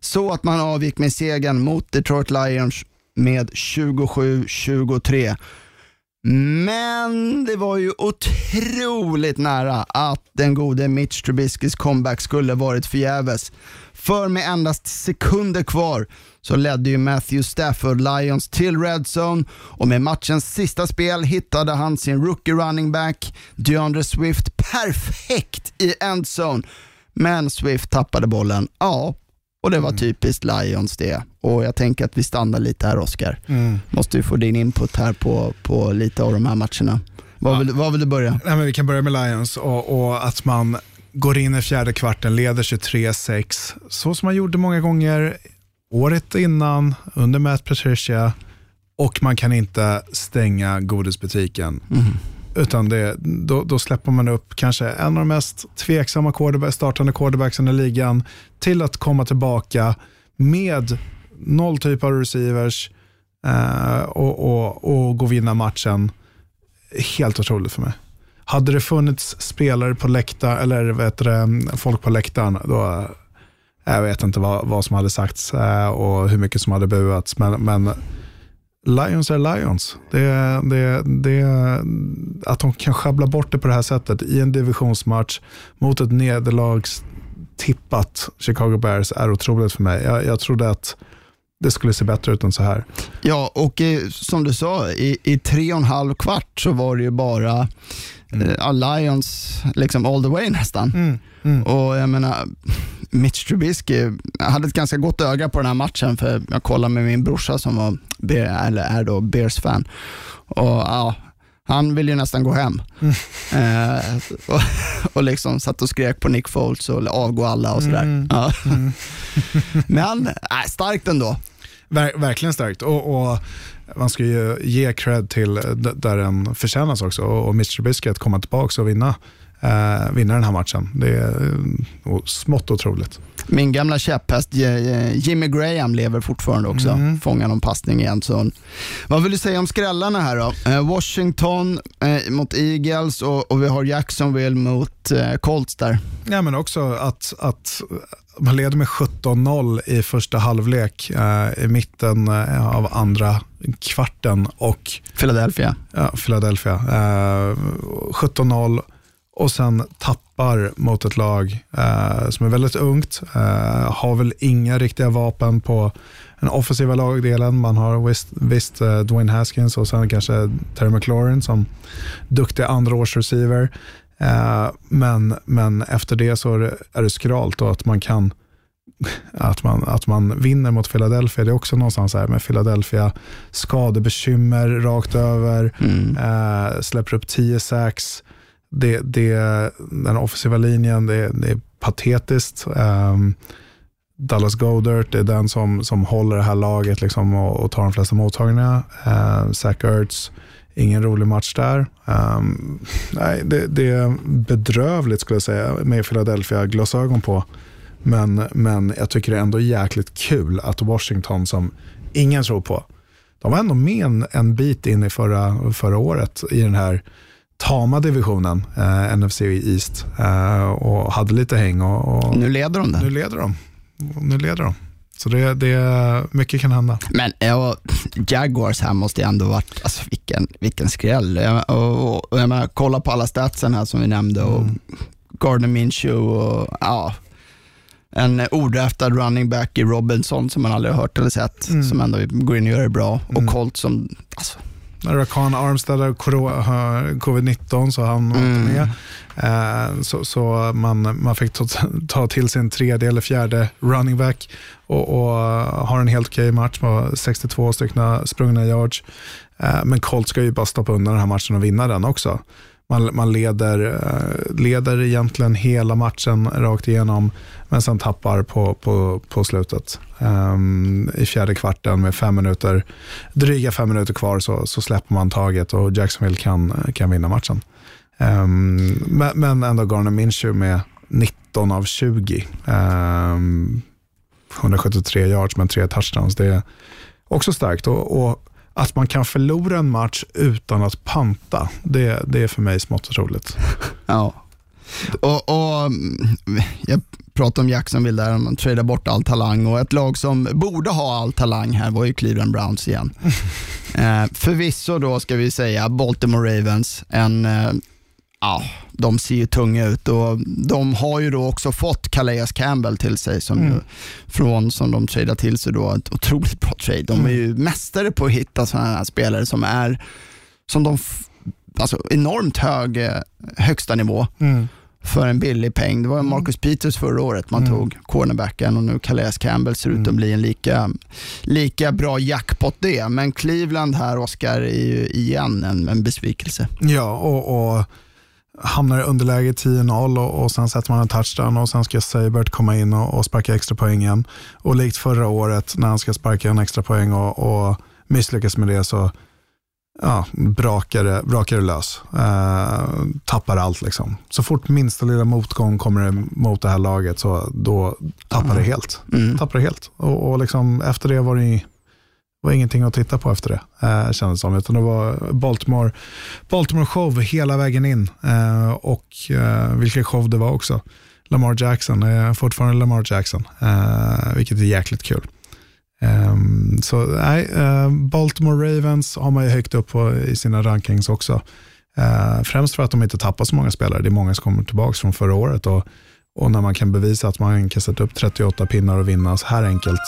Så att man avgick med segern mot Detroit Lions med 27-23. Men det var ju otroligt nära att den gode Mitch Trubiskys comeback skulle varit förgäves. För med endast sekunder kvar så ledde ju Matthew Stafford Lions till Red Zone och med matchens sista spel hittade han sin rookie running back DeAndre Swift perfekt i endzone. Men Swift tappade bollen, ja, och det var mm. typiskt Lions det. Och jag tänker att vi stannar lite här Oskar. Mm. Måste ju få din input här på, på lite av de här matcherna. Var, ja. vill, var vill du börja? Nej, men vi kan börja med Lions och, och att man går in i fjärde kvarten, leder 23-6, så som man gjorde många gånger året innan under Matt Patricia och man kan inte stänga godisbutiken. Mm. Utan det, då, då, släpper man upp kanske en av de mest tveksamma quarterback, startande quarterbacksen i ligan till att komma tillbaka med noll typ av receivers eh, och, och, och gå och vinna matchen. Helt otroligt för mig. Hade det funnits spelare på läktaren, eller vet du, folk på läktaren, då, eh, jag vet inte vad, vad som hade sagts eh, och hur mycket som hade buats, men, men Lions är Lions. Det, det, det, att de kan schabbla bort det på det här sättet i en divisionsmatch mot ett nederlagstippat Chicago Bears är otroligt för mig. Jag, jag trodde att det skulle se bättre ut än så här. Ja, och i, som du sa, i, i tre och en halv kvart så var det ju bara mm. eh, Lions liksom all the way nästan. Mm. Mm. Och jag menar, Mitch Trubisky hade ett ganska gott öga på den här matchen för jag kollade med min brorsa som var, eller är då Bears-fan. Och ja, han ville ju nästan gå hem. Mm. Eh, och, och liksom satt och skrek på Nick Foles och avgå alla och sådär. Mm. Ja. Mm. Men äh, starkt ändå. Ver verkligen starkt. Och, och, man ska ju ge cred till där den förtjänas också och Mitch Trubisky att komma tillbaka och vinna eh, vinna den här matchen. Det är eh, smått otroligt. Min gamla käpphäst Jimmy Graham lever fortfarande också. Mm. Fångar någon passning igen. Så. Vad vill du säga om skrällarna här då? Eh, Washington eh, mot Eagles och, och, vi har Jacksonville mot eh, Colts där. Ja, men också att, att man leder med 17-0 i första halvlek eh, i mitten eh, av andra kvarten och Philadelphia. Ja, Philadelphia. Eh, 17-0 och sen tappar mot ett lag eh, som är väldigt ungt. Eh, har väl inga riktiga vapen på den offensiva lagdelen. Man har visst, visst eh, Dwayne Haskins och sen kanske Terry McLaurin som duktig andra års receiver. Eh, men, men efter det så är det, är det skralt och att man kan att man, att man vinner mot Philadelphia. Det är också någonstans här med Philadelphia. Skadebekymmer rakt över, mm. eh, släpper upp 10 sax det, det, den offensiva linjen, det, det är patetiskt. Um, Dallas Goddard är den som, som håller det här laget liksom och, och tar de flesta mottagningarna. Uh, Zach Ertz, ingen rolig match där. Um, nej, det, det, är bedrövligt skulle jag säga med Philadelphia-glasögon på. Men, men jag tycker det är ändå jäkligt kul att Washington, som ingen tror på, de var ändå med en, en bit in i förra, förra året i den här tama divisionen, eh, NFC East, eh, och hade lite häng. Och, och, nu leder de det. Nu leder de. Nu leder de. Så det, det, mycket kan hända. Men ja, Jaguars här måste ju ändå varit, alltså vilken, vilken skräll. Och, och, och jag menar, kolla på alla statsen här som vi nämnde och mm. Gardner Minshew och ja, en odraftad running back i Robinson som man aldrig har hört eller sett, mm. som ändå går in och gör det bra. Och mm. Colt som, alltså, Rakan Armstead har covid-19 så han var mm. inte med. Eh, så, så man, man fick ta, ta till sin tredje eller fjärde running back och, och eh, har en helt okej match med 62 stycken sprungna yards. Eh, men Colt ska ju bara stoppa undan den här matchen och vinna den också. Man, man leder, eh, leder egentligen hela matchen rakt igenom, men sen tappar på, på, på slutet. Um, I fjärde kvarten med fem minuter, dryga fem minuter kvar så, så släpper man taget och Jacksonville kan, kan vinna matchen. Um, men, men ändå Garner Minshew med 19 av 20. Um, ehm, 173 yards med tre touchdowns. Det är också starkt. Och, och att man kan förlora en match utan att panta, det, det är för mig smått roligt. Ja. Och, och, jag pratade om Jacksonville där, man tradar bort all talang och ett lag som borde ha all talang här var ju Cleveland Browns igen. eh, förvisso då ska vi säga Baltimore Ravens, en eh, ja, de ser ju tunga ut och de har ju då också fått Calais Campbell till sig som, mm. från, som de tradar till sig då. Ett otroligt bra trade. De är ju mm. mästare på att hitta sådana här spelare som är som de, alltså enormt hög eh, högsta nivå. Mm för en billig peng. Det var mm. Marcus Peters förra året man mm. tog cornerbacken och nu Calais Campbell ser ut att mm. bli en lika, lika bra jackpot det. Men Cleveland här, Oscar, är ju igen en, en besvikelse. Ja, och, och hamnar i underläge 10-0 och, och sen sätter man en touchdown och sen ska Seibert komma in och, och sparka extra poäng igen. Och likt förra året när han ska sparka en extra poäng och, och misslyckas med det så ja, brakar, det, brakar det lös. Eh, tappar allt liksom. Så fort minsta lilla motgång kommer mot det här laget så då tappar mm. det helt. Mm. Tappar det helt. Och, och liksom, efter det var det det var ingenting att titta på efter det, eh, kändes som. Utan det var Baltimore, Baltimore show hela vägen in. Eh, och eh, vilken show det var också. Lamar Jackson är fortfarande Lamar Jackson, eh, vilket är jäkligt kul. Ehm, så nej, eh, Baltimore Ravens har man ju högt upp på, i sina rankings också. Eh, främst för att de inte tappar så många spelare. Det är många som kommer tillbaka från förra året. Och, och när man kan bevisa att man kan sätta upp 38 pinnar och vinna så här enkelt.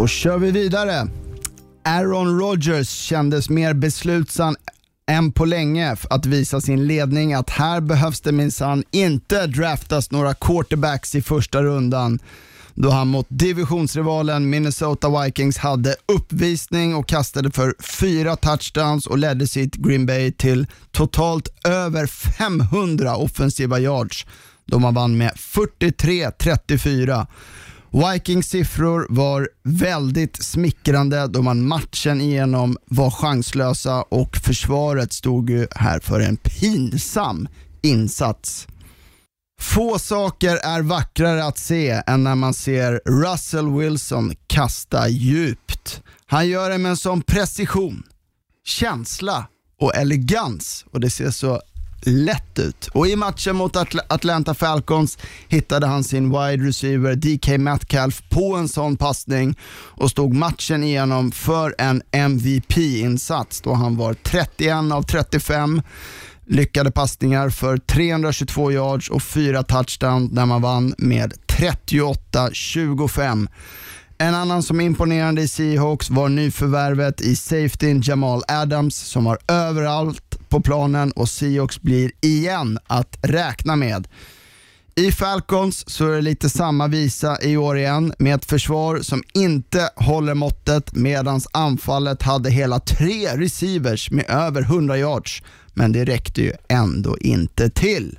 Då kör vi vidare. Aaron Rodgers kändes mer beslutsam än på länge att visa sin ledning att här behövs det minsann inte draftas några quarterbacks i första rundan då han mot divisionsrivalen Minnesota Vikings hade uppvisning och kastade för fyra touchdowns och ledde sitt Green Bay till totalt över 500 offensiva yards då man vann med 43-34. Vikings siffror var väldigt smickrande då man matchen igenom var chanslösa och försvaret stod ju här för en pinsam insats. Få saker är vackrare att se än när man ser Russell Wilson kasta djupt. Han gör det med en sån precision, känsla och elegans och det ser så lätt ut. Och i matchen mot Atl Atlanta Falcons hittade han sin wide receiver DK Metcalf på en sån passning och stod matchen igenom för en MVP-insats då han var 31 av 35 lyckade passningar för 322 yards och fyra touchdown när man vann med 38-25. En annan som imponerande i Seahawks var nyförvärvet i safetyn Jamal Adams som var överallt på planen och Seahawks blir igen att räkna med. I Falcons så är det lite samma visa i år igen med ett försvar som inte håller måttet medan anfallet hade hela tre receivers med över 100 yards. Men det räckte ju ändå inte till.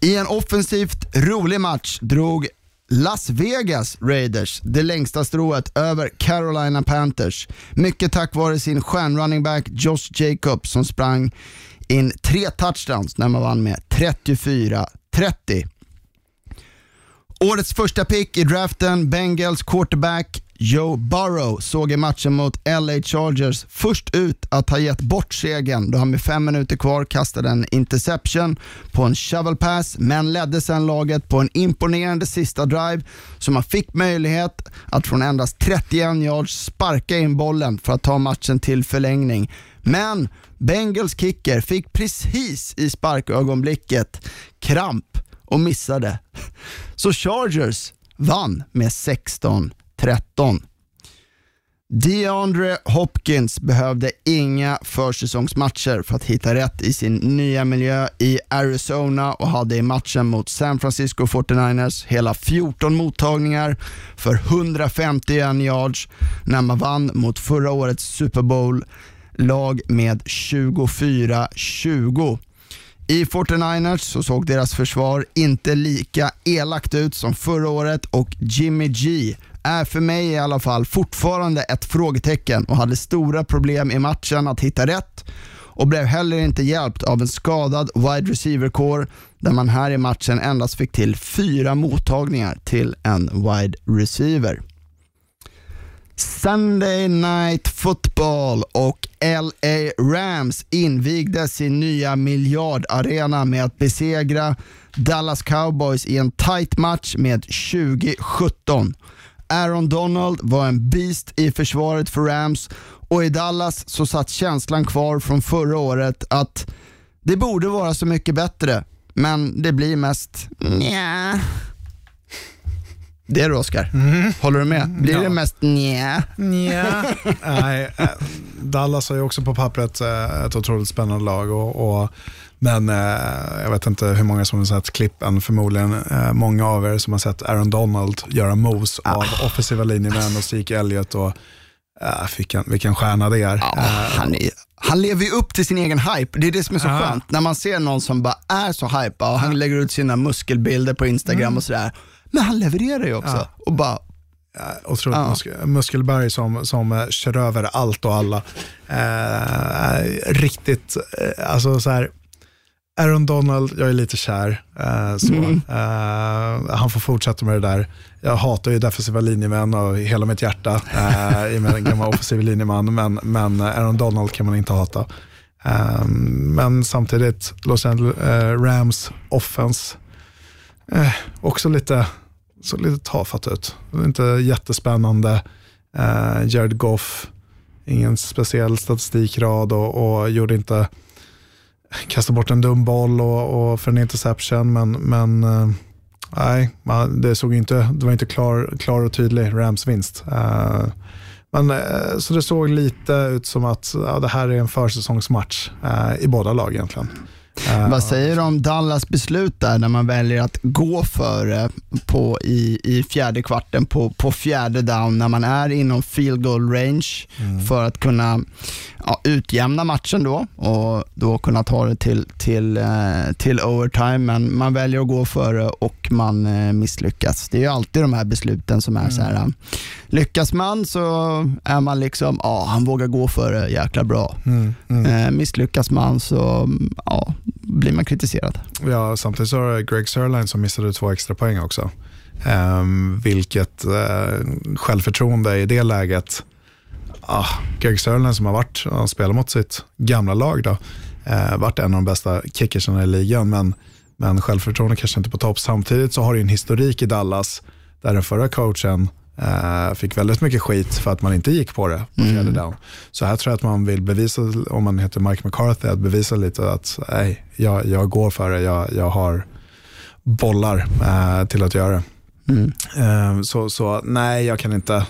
I en offensivt rolig match drog Las Vegas Raiders det längsta strået över Carolina Panthers. Mycket tack vare sin stjärnrunning back Josh Jacobs som sprang in tre touchdowns när man vann med 34-30. Årets första pick i draften, Bengals quarterback Joe Burrow såg i matchen mot LA Chargers först ut att ha gett bort segern då han med fem minuter kvar kastade en interception på en shovel pass men ledde sedan laget på en imponerande sista drive så man fick möjlighet att från endast 31 yards sparka in bollen för att ta matchen till förlängning. Men Bengals kicker fick precis i sparkögonblicket kramp och missade. Så Chargers vann med 16 13. DeAndre Hopkins behövde inga försäsongsmatcher för att hitta rätt i sin nya miljö i Arizona och hade i matchen mot San Francisco 49ers hela 14 mottagningar för 151 yards när man vann mot förra årets Super Bowl-lag med 24-20. I 49ers så såg deras försvar inte lika elakt ut som förra året och Jimmy G är för mig i alla fall fortfarande ett frågetecken och hade stora problem i matchen att hitta rätt och blev heller inte hjälpt av en skadad wide receiver-core där man här i matchen endast fick till fyra mottagningar till en wide receiver. Sunday Night Football och LA Rams invigde sin nya miljardarena med att besegra Dallas Cowboys i en tight match med 2017. Aaron Donald var en beast i försvaret för Rams och i Dallas så satt känslan kvar från förra året att det borde vara så mycket bättre, men det blir mest nja. Det är du Oskar. Mm. Håller du med? Blir Ja. det mest nja? Nja. Nej, eh, Dallas har ju också på pappret eh, ett otroligt spännande lag. Och, och, men eh, jag vet inte hur många som har sett klippen, förmodligen eh, många av er som har sett Aaron Donald göra mos av offensiva linjemän och Zeke Elliott. Och, eh, vilken, vilken stjärna det är. Ja, Eh, han, är, han lever ju upp till sin egen hype. Det är det som är så Ja. skönt. När man ser någon som bara är så hypad och han lägger ut sina muskelbilder på Instagram och sådär. Men han levererar ju också. Ja. Och bara, Otroligt Ja. musk- muskelberg som, som eh, kör över allt och alla. Eh, riktigt, eh, alltså så här, Aaron Donald, jag är lite kär. Eh, så. Eh, han får fortsätta med det där. Jag hatar ju defensiva linjemän av hela mitt hjärta eh, i och med en gammal offensiv linjeman, men, men Aaron Donald kan man inte hata. Eh, men samtidigt, Los Angeles eh, Rams offense, eh, också lite såg lite tafatt ut. Inte jättespännande. Uh, Jared Goff, ingen speciell statistikrad och, och gjorde inte, Kasta bort en dum boll och, och för en interception, men, men eh, nej, man, det, såg inte, det var inte klar, klar och tydlig Rams vinst. Eh, men, eh, så det såg lite ut som att ja, det här är en försäsongsmatch eh, i båda lag egentligen. Vad säger du om Dallas beslut där när man väljer att gå före på, i, i fjärde kvarten på, på fjärde down när man är inom field goal range för att kunna ja, utjämna matchen då och då kunna ta det till, till, eh, till overtime. Men man väljer att gå före och man eh, misslyckas. Det är ju alltid de här besluten som är så här. Lyckas man så är man liksom, ja han vågar gå före, jäkla bra. Eh, misslyckas man så ja, blir man kritiserad. Ja, samtidigt så har Greg Sörline som missade två extra poäng också. Um, vilket uh, självförtroende i det läget. Ah, Greg Sörline som har varit, och spelat mot sitt gamla lag då, uh, varit en av de bästa kickersarna i ligan, men, men självförtroende kanske inte på topp. Samtidigt så har du en historik i Dallas där den förra coachen Uh, fick väldigt mycket skit för att man inte gick på det på fjärde down. Så här tror jag att man vill bevisa, om man heter Mike McCarthy, att bevisa lite att nej, jag, jag går för det, jag, jag har bollar uh, till att göra det. Mm. Uh, så, så nej, jag kan inte,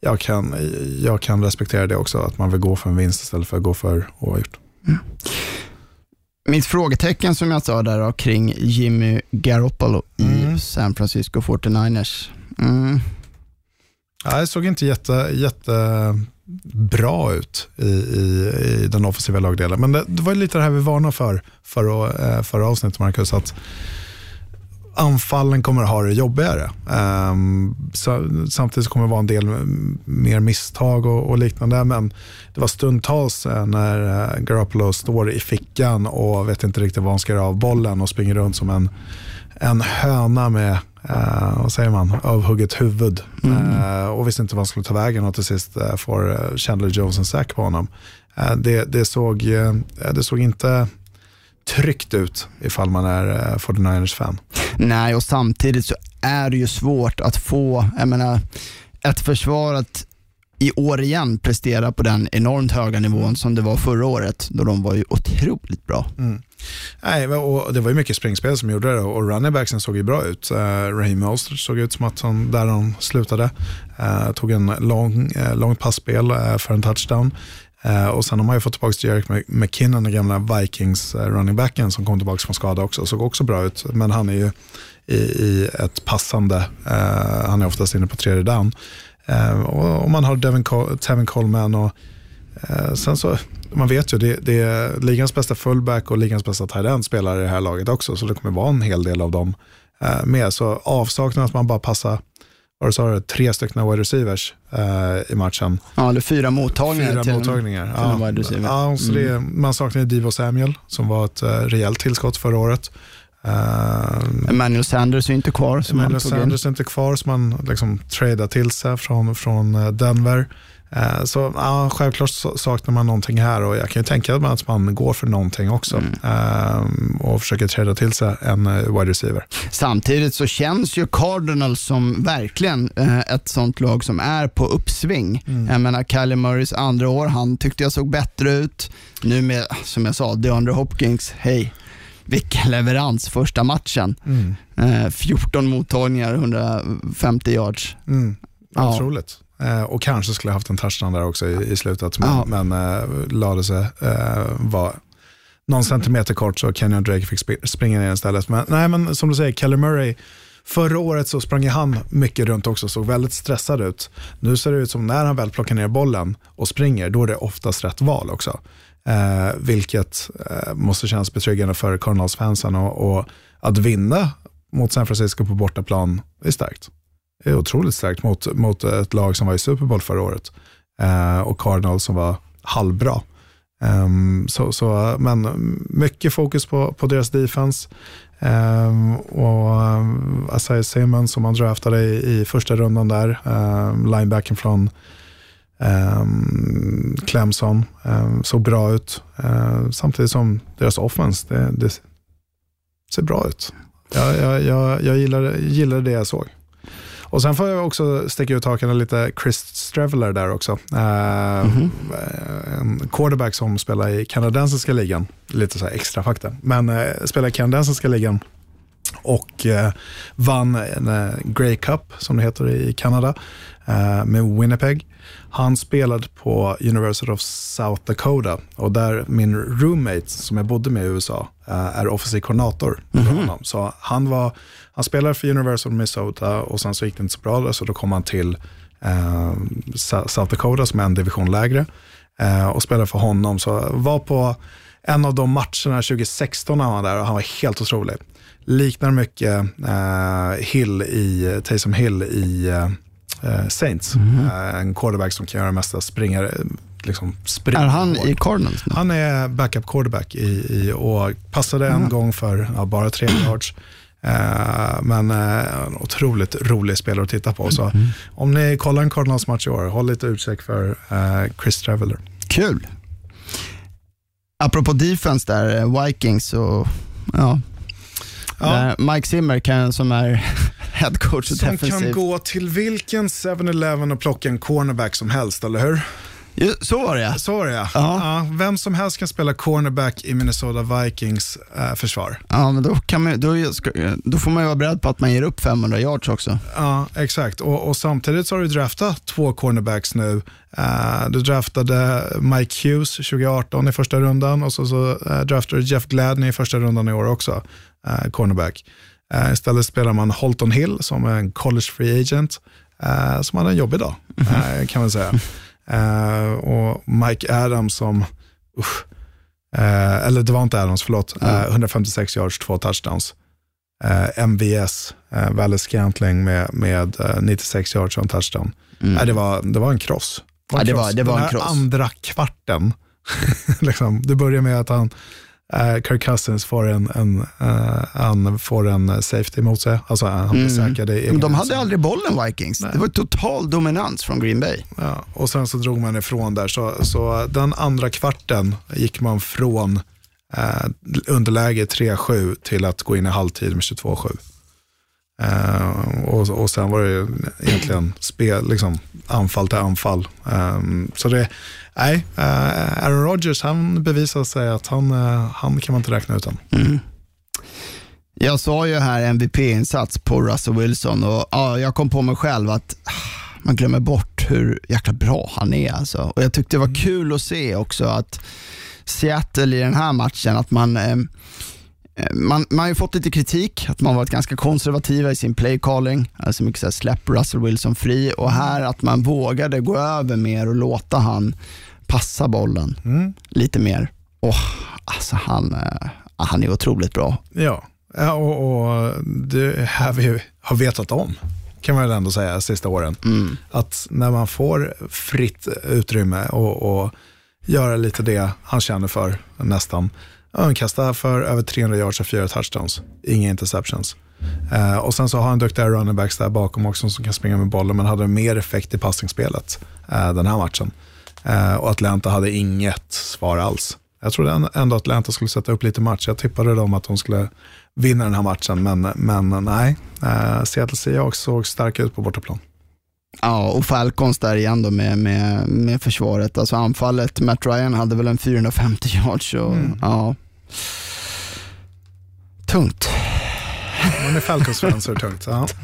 jag kan, jag kan respektera det också, att man vill gå för en vinst istället för att gå för oavgjort. Mitt frågetecken som jag sa där då, kring Jimmy Garoppolo Mm. i San Francisco 49ers. Ja, det såg inte jätte, jättebra ut i, i, i den offensiva lagdelen. Men det, det var lite det här vi varnade för förra, eh, förra avsnittet, Marcus. Att anfallen kommer att ha det jobbigare. Um, så, samtidigt kommer det vara en del mer misstag och, och liknande. Men det var stundtals eh, när eh, Garoppolo står i fickan och vet inte riktigt vad han ska göra av bollen och springer runt som en, en höna med eh, vad säger man, avhugget huvud. Eh, och visste inte vad han skulle ta vägen och till sist eh, får eh, Chandler Jones en sack på honom. Eh, det, det, såg, eh, det såg inte tryggt ut ifall man är eh, 49ers-fan. Nej, och samtidigt så är det ju svårt att få, jag menar, ett försvar att i år igen prestera på den enormt höga nivån som det var förra året, då de var ju otroligt bra. Mm. Nej, och det var ju mycket springspel som gjorde det och runningbacksen såg ju bra ut. Uh, Raheem Oster såg ut som att han, där han slutade, uh, tog en lång, uh, långt passspel uh, för en touchdown. Uh, och sen har man ju fått tillbaka Jerick McKinnon, den gamla Vikings uh, runningbacken som kom tillbaka från skada också, såg också bra ut. Men han är ju i, i ett passande, uh, han är oftast inne på tredje down. Uh, och, man har Devin Col- Tevin Coleman och Eh, sen så, man vet ju, det, det är ligans bästa fullback och ligans bästa tight spelar i det här laget också, så det kommer vara en hel del av dem eh, med. Så avsaknaden att man bara passar, vad du sa, tre stycken wide receivers eh, i matchen. Ja, eller fyra mottagningar Fyra till, mottagningar. till. Ja, så det, man saknar Divo Samuel som var ett uh, rejält tillskott förra året. Uh, Emmanuel Sanders är inte kvar. Som Emmanuel. Sanders är inte kvar som man liksom tradar till sig från, från eh, Denver. Eh, Så ja, självklart saknar man någonting här och jag kan ju tänka mig att man går för någonting också Mm. eh, och försöker trada till sig en eh, wide receiver. Samtidigt så känns ju Cardinals som verkligen eh, ett sånt lag som är på uppsving. Jag menar, Kylie Murrays andra år, han tyckte jag såg bättre ut. Nu med, som jag sa, DeAndre Hopkins, hej. Vilken leverans första matchen. Eh, 14 mottagningar, 150 yards. Mm. Ja. Otroligt. Eh, och kanske skulle ha haft en touchdown där också i, i slutet, men, Ja. men eh, lade sig, eh, var någon centimeter kort så Kenyon Drake fick sp- springa ner istället. Men, nej, men som du säger, Kelly Murray, förra året så sprang han mycket runt också, såg väldigt stressad ut. Nu ser det ut som när han väl plockar ner bollen och springer, då är det oftast rätt val också. Eh, vilket eh, måste kännas betryggande för Cardinals-fansen och, och att vinna mot San Francisco på bortaplan är starkt. Det är otroligt starkt mot, mot ett lag som var i Super Bowl förra året eh, och Cardinals som var halvbra. Ehm, så, så, men mycket fokus på, på deras defense. Um, och eh, um, Asai Simmons som man draftade i, i första rundan där, um, linebacken från um, Clemson, um, såg bra ut. Uh, samtidigt som deras offense, det, det ser bra ut. Jag, jag, jag, jag gillade, gillade det jag såg. Och sen får jag också sticka ut hakan lite Chris Streveler där också. Eh, En quarterback som spelar i kanadensiska ligan. Lite så här extra fakta. Men uh, spelar i kanadensiska ligan. och eh, vann en eh, Grey Cup, som det heter i Kanada, eh, med Winnipeg. Han spelade på University of South Dakota och där min roommate som jag bodde med i USA eh, är offensiv koordinator. för honom. Så han, var, han spelade för University of Minnesota och sen så gick det inte så bra där, så då kom han till eh, South Dakota som är en division lägre eh, och spelade för honom. Så var på en av de matcherna 2016 när han var där och han var helt otrolig. Liknar mycket eh, Hill i, Taysom Hill i eh, Saints. Eh, en quarterback som kan göra det mesta, springer, eh, liksom springer Är han i Cardinals nu? Han är backup quarterback i, i, och passade en gång för ja, bara tre yards. Eh, men eh, en otroligt rolig spelare att titta på. Så om ni kollar en Cardinals-match i år, håll lite utkik för eh, Chris Traveller. Kul. Apropå defense där, eh, Vikings och ja. Ja. Där Mike Zimmer kan, som är head coach och Som defensiv. kan gå till vilken 7-Eleven och plocka en cornerback som helst, eller hur? Så var det ja. Så var det ja. Ja. ja. Vem som helst kan spela cornerback i Minnesota Vikings eh, försvar. Ja, men då, kan man, då, ska, då får man ju vara beredd på att man ger upp 500 yards också. Ja, exakt. Och, och samtidigt så har du draftat två cornerbacks nu. Eh, du draftade Mike Hughes 2018 i första rundan och så, så eh, draftade du Jeff Gladney i första rundan i år också, eh, cornerback. Eh, istället spelar man Holton Hill som är en college free agent eh, som hade en jobbig dag, eh, kan man säga. Eh, och Mike Adams som, usch, eller det var inte Adams, förlåt, eh, 156 yards, två touchdowns. MVS, eh, Valle Scantling med, med eh, 96 yards och en touchdown. Nej, det, var, det var en kross. Mm. Ja, det var- det var Den en här andra kvarten, liksom, det börjar med att han, Kirk Cousins får en, en, eh, han får en safety mot sig. Alltså han blir säkrad i Mm. De hade aldrig bollen Vikings. Det var total dominans från Green Bay. Ja, och sen så drog man ifrån där. Så, så den andra kvarten gick man från eh, underläge 3-7 till att gå in i halvtid med 22-7. Eh, och, och sen var det egentligen spel, liksom, anfall till anfall. Eh, så det, nej, eh, Aaron Rodgers han bevisade sig att han, eh, han kan man inte räkna utan. Jag sa ju här MVP-insats på Russell Wilson och ja, jag kom på mig själv att ah, man glömmer bort hur jäkla bra han är. Alltså. Och Jag tyckte det var kul att se också att Seattle i den här matchen, att man eh, man, man har ju fått lite kritik, att man varit ganska konservativa i sin play calling, alltså mycket så här, släpp Russell Wilson fri och här att man vågade gå över mer och låta han passa bollen lite mer. Och, alltså han, eh, han är otroligt bra. Ja, och, och det här vi har vetat om, kan man väl ändå säga, sista åren. Att när man får fritt utrymme och, och göra lite det han känner för, nästan. Ja, Han kastar för över 300 yards och fyra touchdowns, inga interceptions. Uh, och sen så har han duktiga running backs där bakom också som kan springa med bollen, men hade mer effekt i passningsspelet uh, den här matchen. Uh, och Atlanta hade inget svar alls. Jag trodde ändå att Atlanta skulle sätta upp lite match. Jag tippade dem att de skulle vinna den här matchen, men, men nej. Seattle Seahawks såg starka ut på bortaplan. Ja, och Falcons där igen då med, med, med försvaret. Alltså anfallet, Matt Ryan hade väl en 450 yards. Och, ja. Tungt. Man är Falcons-fan så är det tungt. Ja.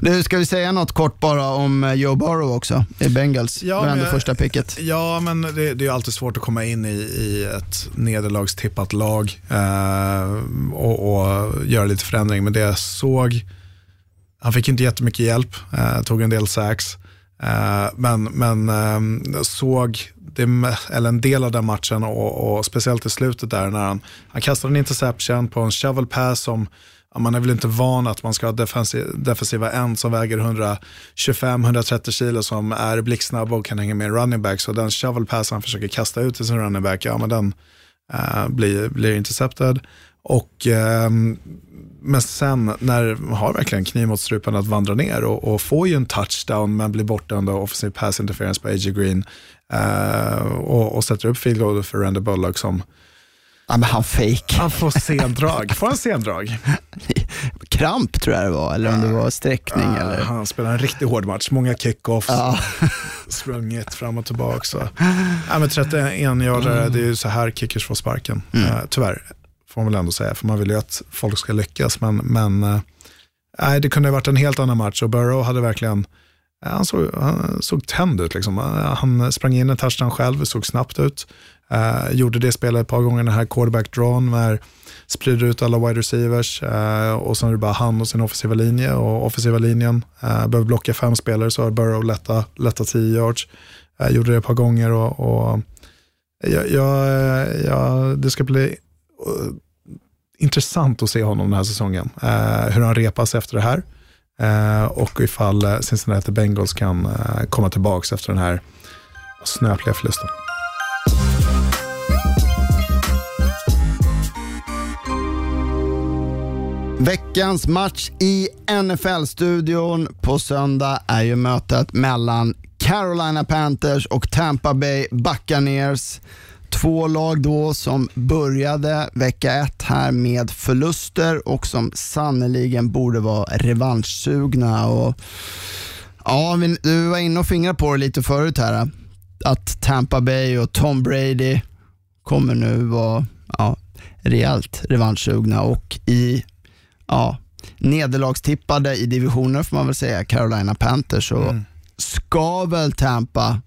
Nu ska vi säga något kort bara om eh, Joe Burrow också i Bengals. Ja, det var ändå men- första picket. Ja, men det, det är alltid svårt att komma in i, i ett nederlagstippat lag eh, och, och göra lite förändring. Men det jag såg, han fick inte jättemycket hjälp, eh, tog en del sax. Eh, men men eh, såg det, eller en del av den matchen och, och speciellt i slutet där när han, han kastade en interception på en shovel pass som man är väl inte van att man ska ha defensiva end som väger 125-130 kilo som är blixtsnabb och kan hänga med en running back. Så den shovel pass han försöker kasta ut till sin running back, ja men den eh, blir, blir intercepted. Och, ehm, men sen när har verkligen kniv mot strupen att vandra ner och, och får ju en touchdown men blir bortdömd av offensive pass interference på A.J. Green eh, och, och sätter upp field goal för Randy Bullock som Ja, men han fake. han får sendrag. Får han sendrag? Kramp tror jag det var, eller om det var sträckning. Ah, eller. Han spelar en riktigt hård match, många kickoffs, Ja. sprungit fram och tillbaka. Så. Ja, men 31 yardare, det är ju så här kickers får sparken, eh, tyvärr får man väl ändå säga, för man vill ju att folk ska lyckas. Men, men eh, det kunde ha varit en helt annan match och Burrow hade verkligen, eh, han såg, han såg tänd ut. Liksom. Eh, han sprang in en touchdown själv, såg snabbt ut. Uh, gjorde det spelet ett par gånger, den här quarterback drawn, när sprider ut alla wide receivers uh, och sen är det bara han och sin offensiva linje och offensiva linjen uh, behöver blocka fem spelare så har Burrow lätta, lätta tio yards. Uh, gjorde det ett par gånger och, och jag, jag, jag, det ska bli Eh, intressant att se honom den här säsongen. Eh, hur han repas efter det här eh, och ifall Cincinnati Bengals kan komma tillbaka efter den här snöpliga förlusten. Veckans match i NFL-studion på söndag är ju mötet mellan Carolina Panthers och Tampa Bay Buccaneers. Två lag då som började vecka ett här med förluster och som sannoliken borde vara revanschsugna. Och, ja, du var inne och fingrade på det lite förut här, att Tampa Bay och Tom Brady kommer nu vara ja, rejält revanschsugna och i ja, nederlagstippade i divisioner får man väl säga, Carolina Panthers, så mm. ska väl Tampa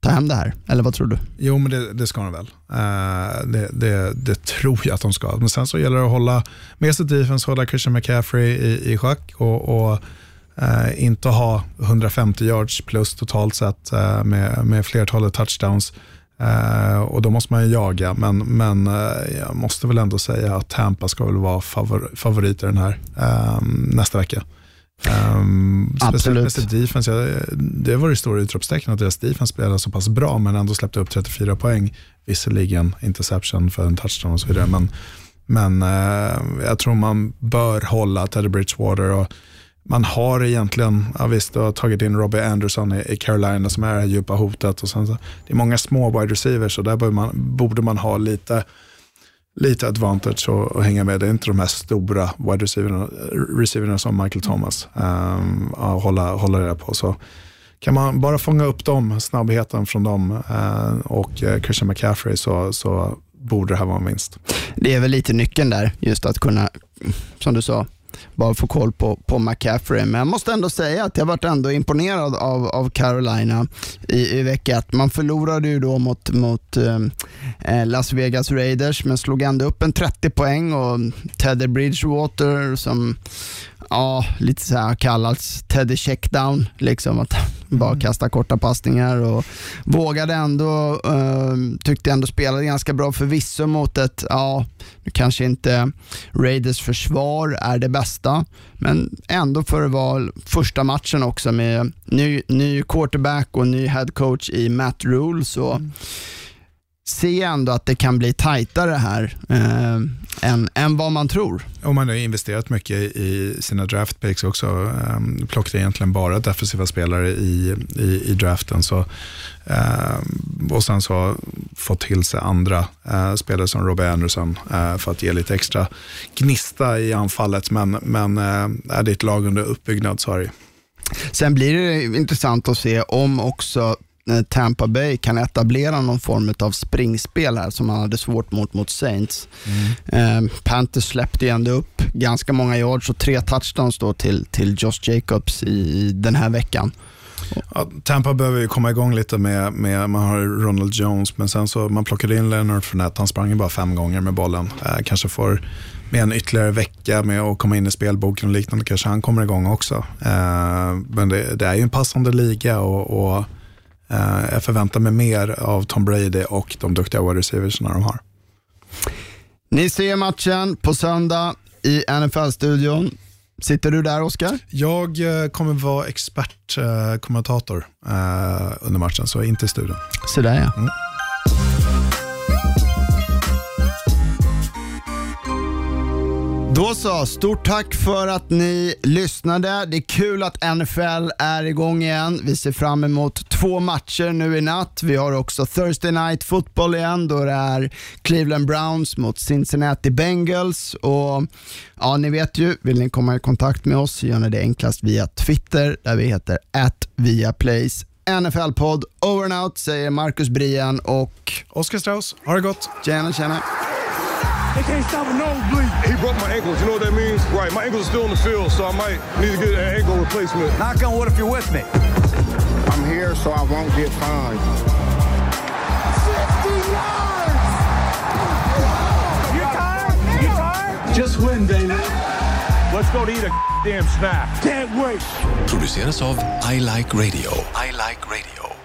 ta hem det här? Eller vad tror du? Jo, men det, det ska de väl. Uh, det, det, det, tror jag att de ska. Men sen så gäller det att hålla med sig defense, hålla Christian McCaffrey i, i schack och, och uh, inte ha 150 yards plus totalt sett uh, med, med flertalet touchdowns. Uh, och då måste man ju jaga, men, men uh, jag måste väl ändå säga att Tampa ska väl vara favor favorit i den här nästa vecka. Um, Absolut. Speciellt defense, ja, det var det stora utropstecknet att deras defense spelade så pass bra, men ändå släppte upp 34 poäng. Visserligen interception för en touchdown och så vidare, men, men uh, jag tror man bör hålla Teddy Bridgewater och man har egentligen, ja visst, du har tagit in Robbie Anderson i, i Carolina som är det här djupa hotet. Och sen så, det är många små wide receivers och där borde man, borde man ha lite, lite advantage att hänga med. Det är inte de här stora wide receiverna, receiverna som Michael Thomas um, att hålla, hålla det på. Så kan man bara fånga upp dem, snabbheten från dem uh, och uh, Christian McCaffrey så, så borde det här vara en vinst. Det är väl lite nyckeln där, just att kunna, som du sa, bara få koll på, på McCaffrey. Men jag måste ändå säga att jag varit ändå imponerad av, av Carolina i, i vecka ett. Man förlorade ju då mot, mot eh, eh Las Vegas Raiders men slog ändå upp en 30 poäng och Teddy Bridgewater som ja, lite så här kallats Teddy checkdown, liksom att bara mm. kasta korta passningar och vågade ändå, uh, tyckte ändå spelade ganska bra förvisso mot ett, ja, nu kanske inte Raiders försvar är det bästa, men ändå för att vara första matchen också med ny, ny quarterback och ny head coach i Matt Rule så mm jag ändå att det kan bli tajtare här eh, än, än vad man tror. Och man har investerat mycket i sina draft picks också. Um, plockade egentligen bara defensiva spelare i, i, i draften. Så, um, och sen så fått till sig andra uh, spelare som Robbie Anderson uh, för att ge lite extra gnista i anfallet. Men, men uh, är det ett lag under uppbyggnad så har det Sen blir det intressant att se om också Tampa Bay kan etablera någon form av springspel här som man hade svårt mot mot Saints. Mm. Eh, Panthers släppte ju ändå upp ganska många yards och tre touchdowns då till, till Josh Jacobs i, i den här veckan. Ja, Tampa behöver ju komma igång lite med, med, man har Ronald Jones, men sen så man plockade in Leonard Fournette, han sprang ju bara fem gånger med bollen. Eh, kanske får med en ytterligare vecka med att komma in i spelboken och liknande, kanske han kommer igång också. Eh, men det, det, är ju en passande liga och, och Eh, jag förväntar mig mer av Tom Brady och de duktiga wide receiversna de har. Ni ser matchen på söndag i NFL-studion. Sitter du där Oskar? Jag eh, kommer vara expertkommentator eh, under matchen, så inte i studion. Så där ja. Mm. Då så, stort tack för att ni lyssnade. Det är kul att NFL är igång igen. Vi ser fram emot två matcher nu i natt. Vi har också Thursday Night Football igen då det är Cleveland Browns mot Cincinnati Bengals. Och ja, Ni vet ju, vill ni komma i kontakt med oss gör ni det enklast via Twitter där vi heter @viaplays. NFL-podd, over and out säger Marcus Brian och Oskar Strauss. Ha det gott. Tjena, tjena. They can't stop a nosebleed. He broke my ankles. You know what that means? Right. My ankles are still in the field, so I might need to get an ankle replacement. Knock on wood if you're with me. I'm here so I won't get fined. 60 yards! You tired? You tired? Just win, baby. Let's go to eat a damn snack. Can't wait. Produceras av I Like Radio. I Like Radio.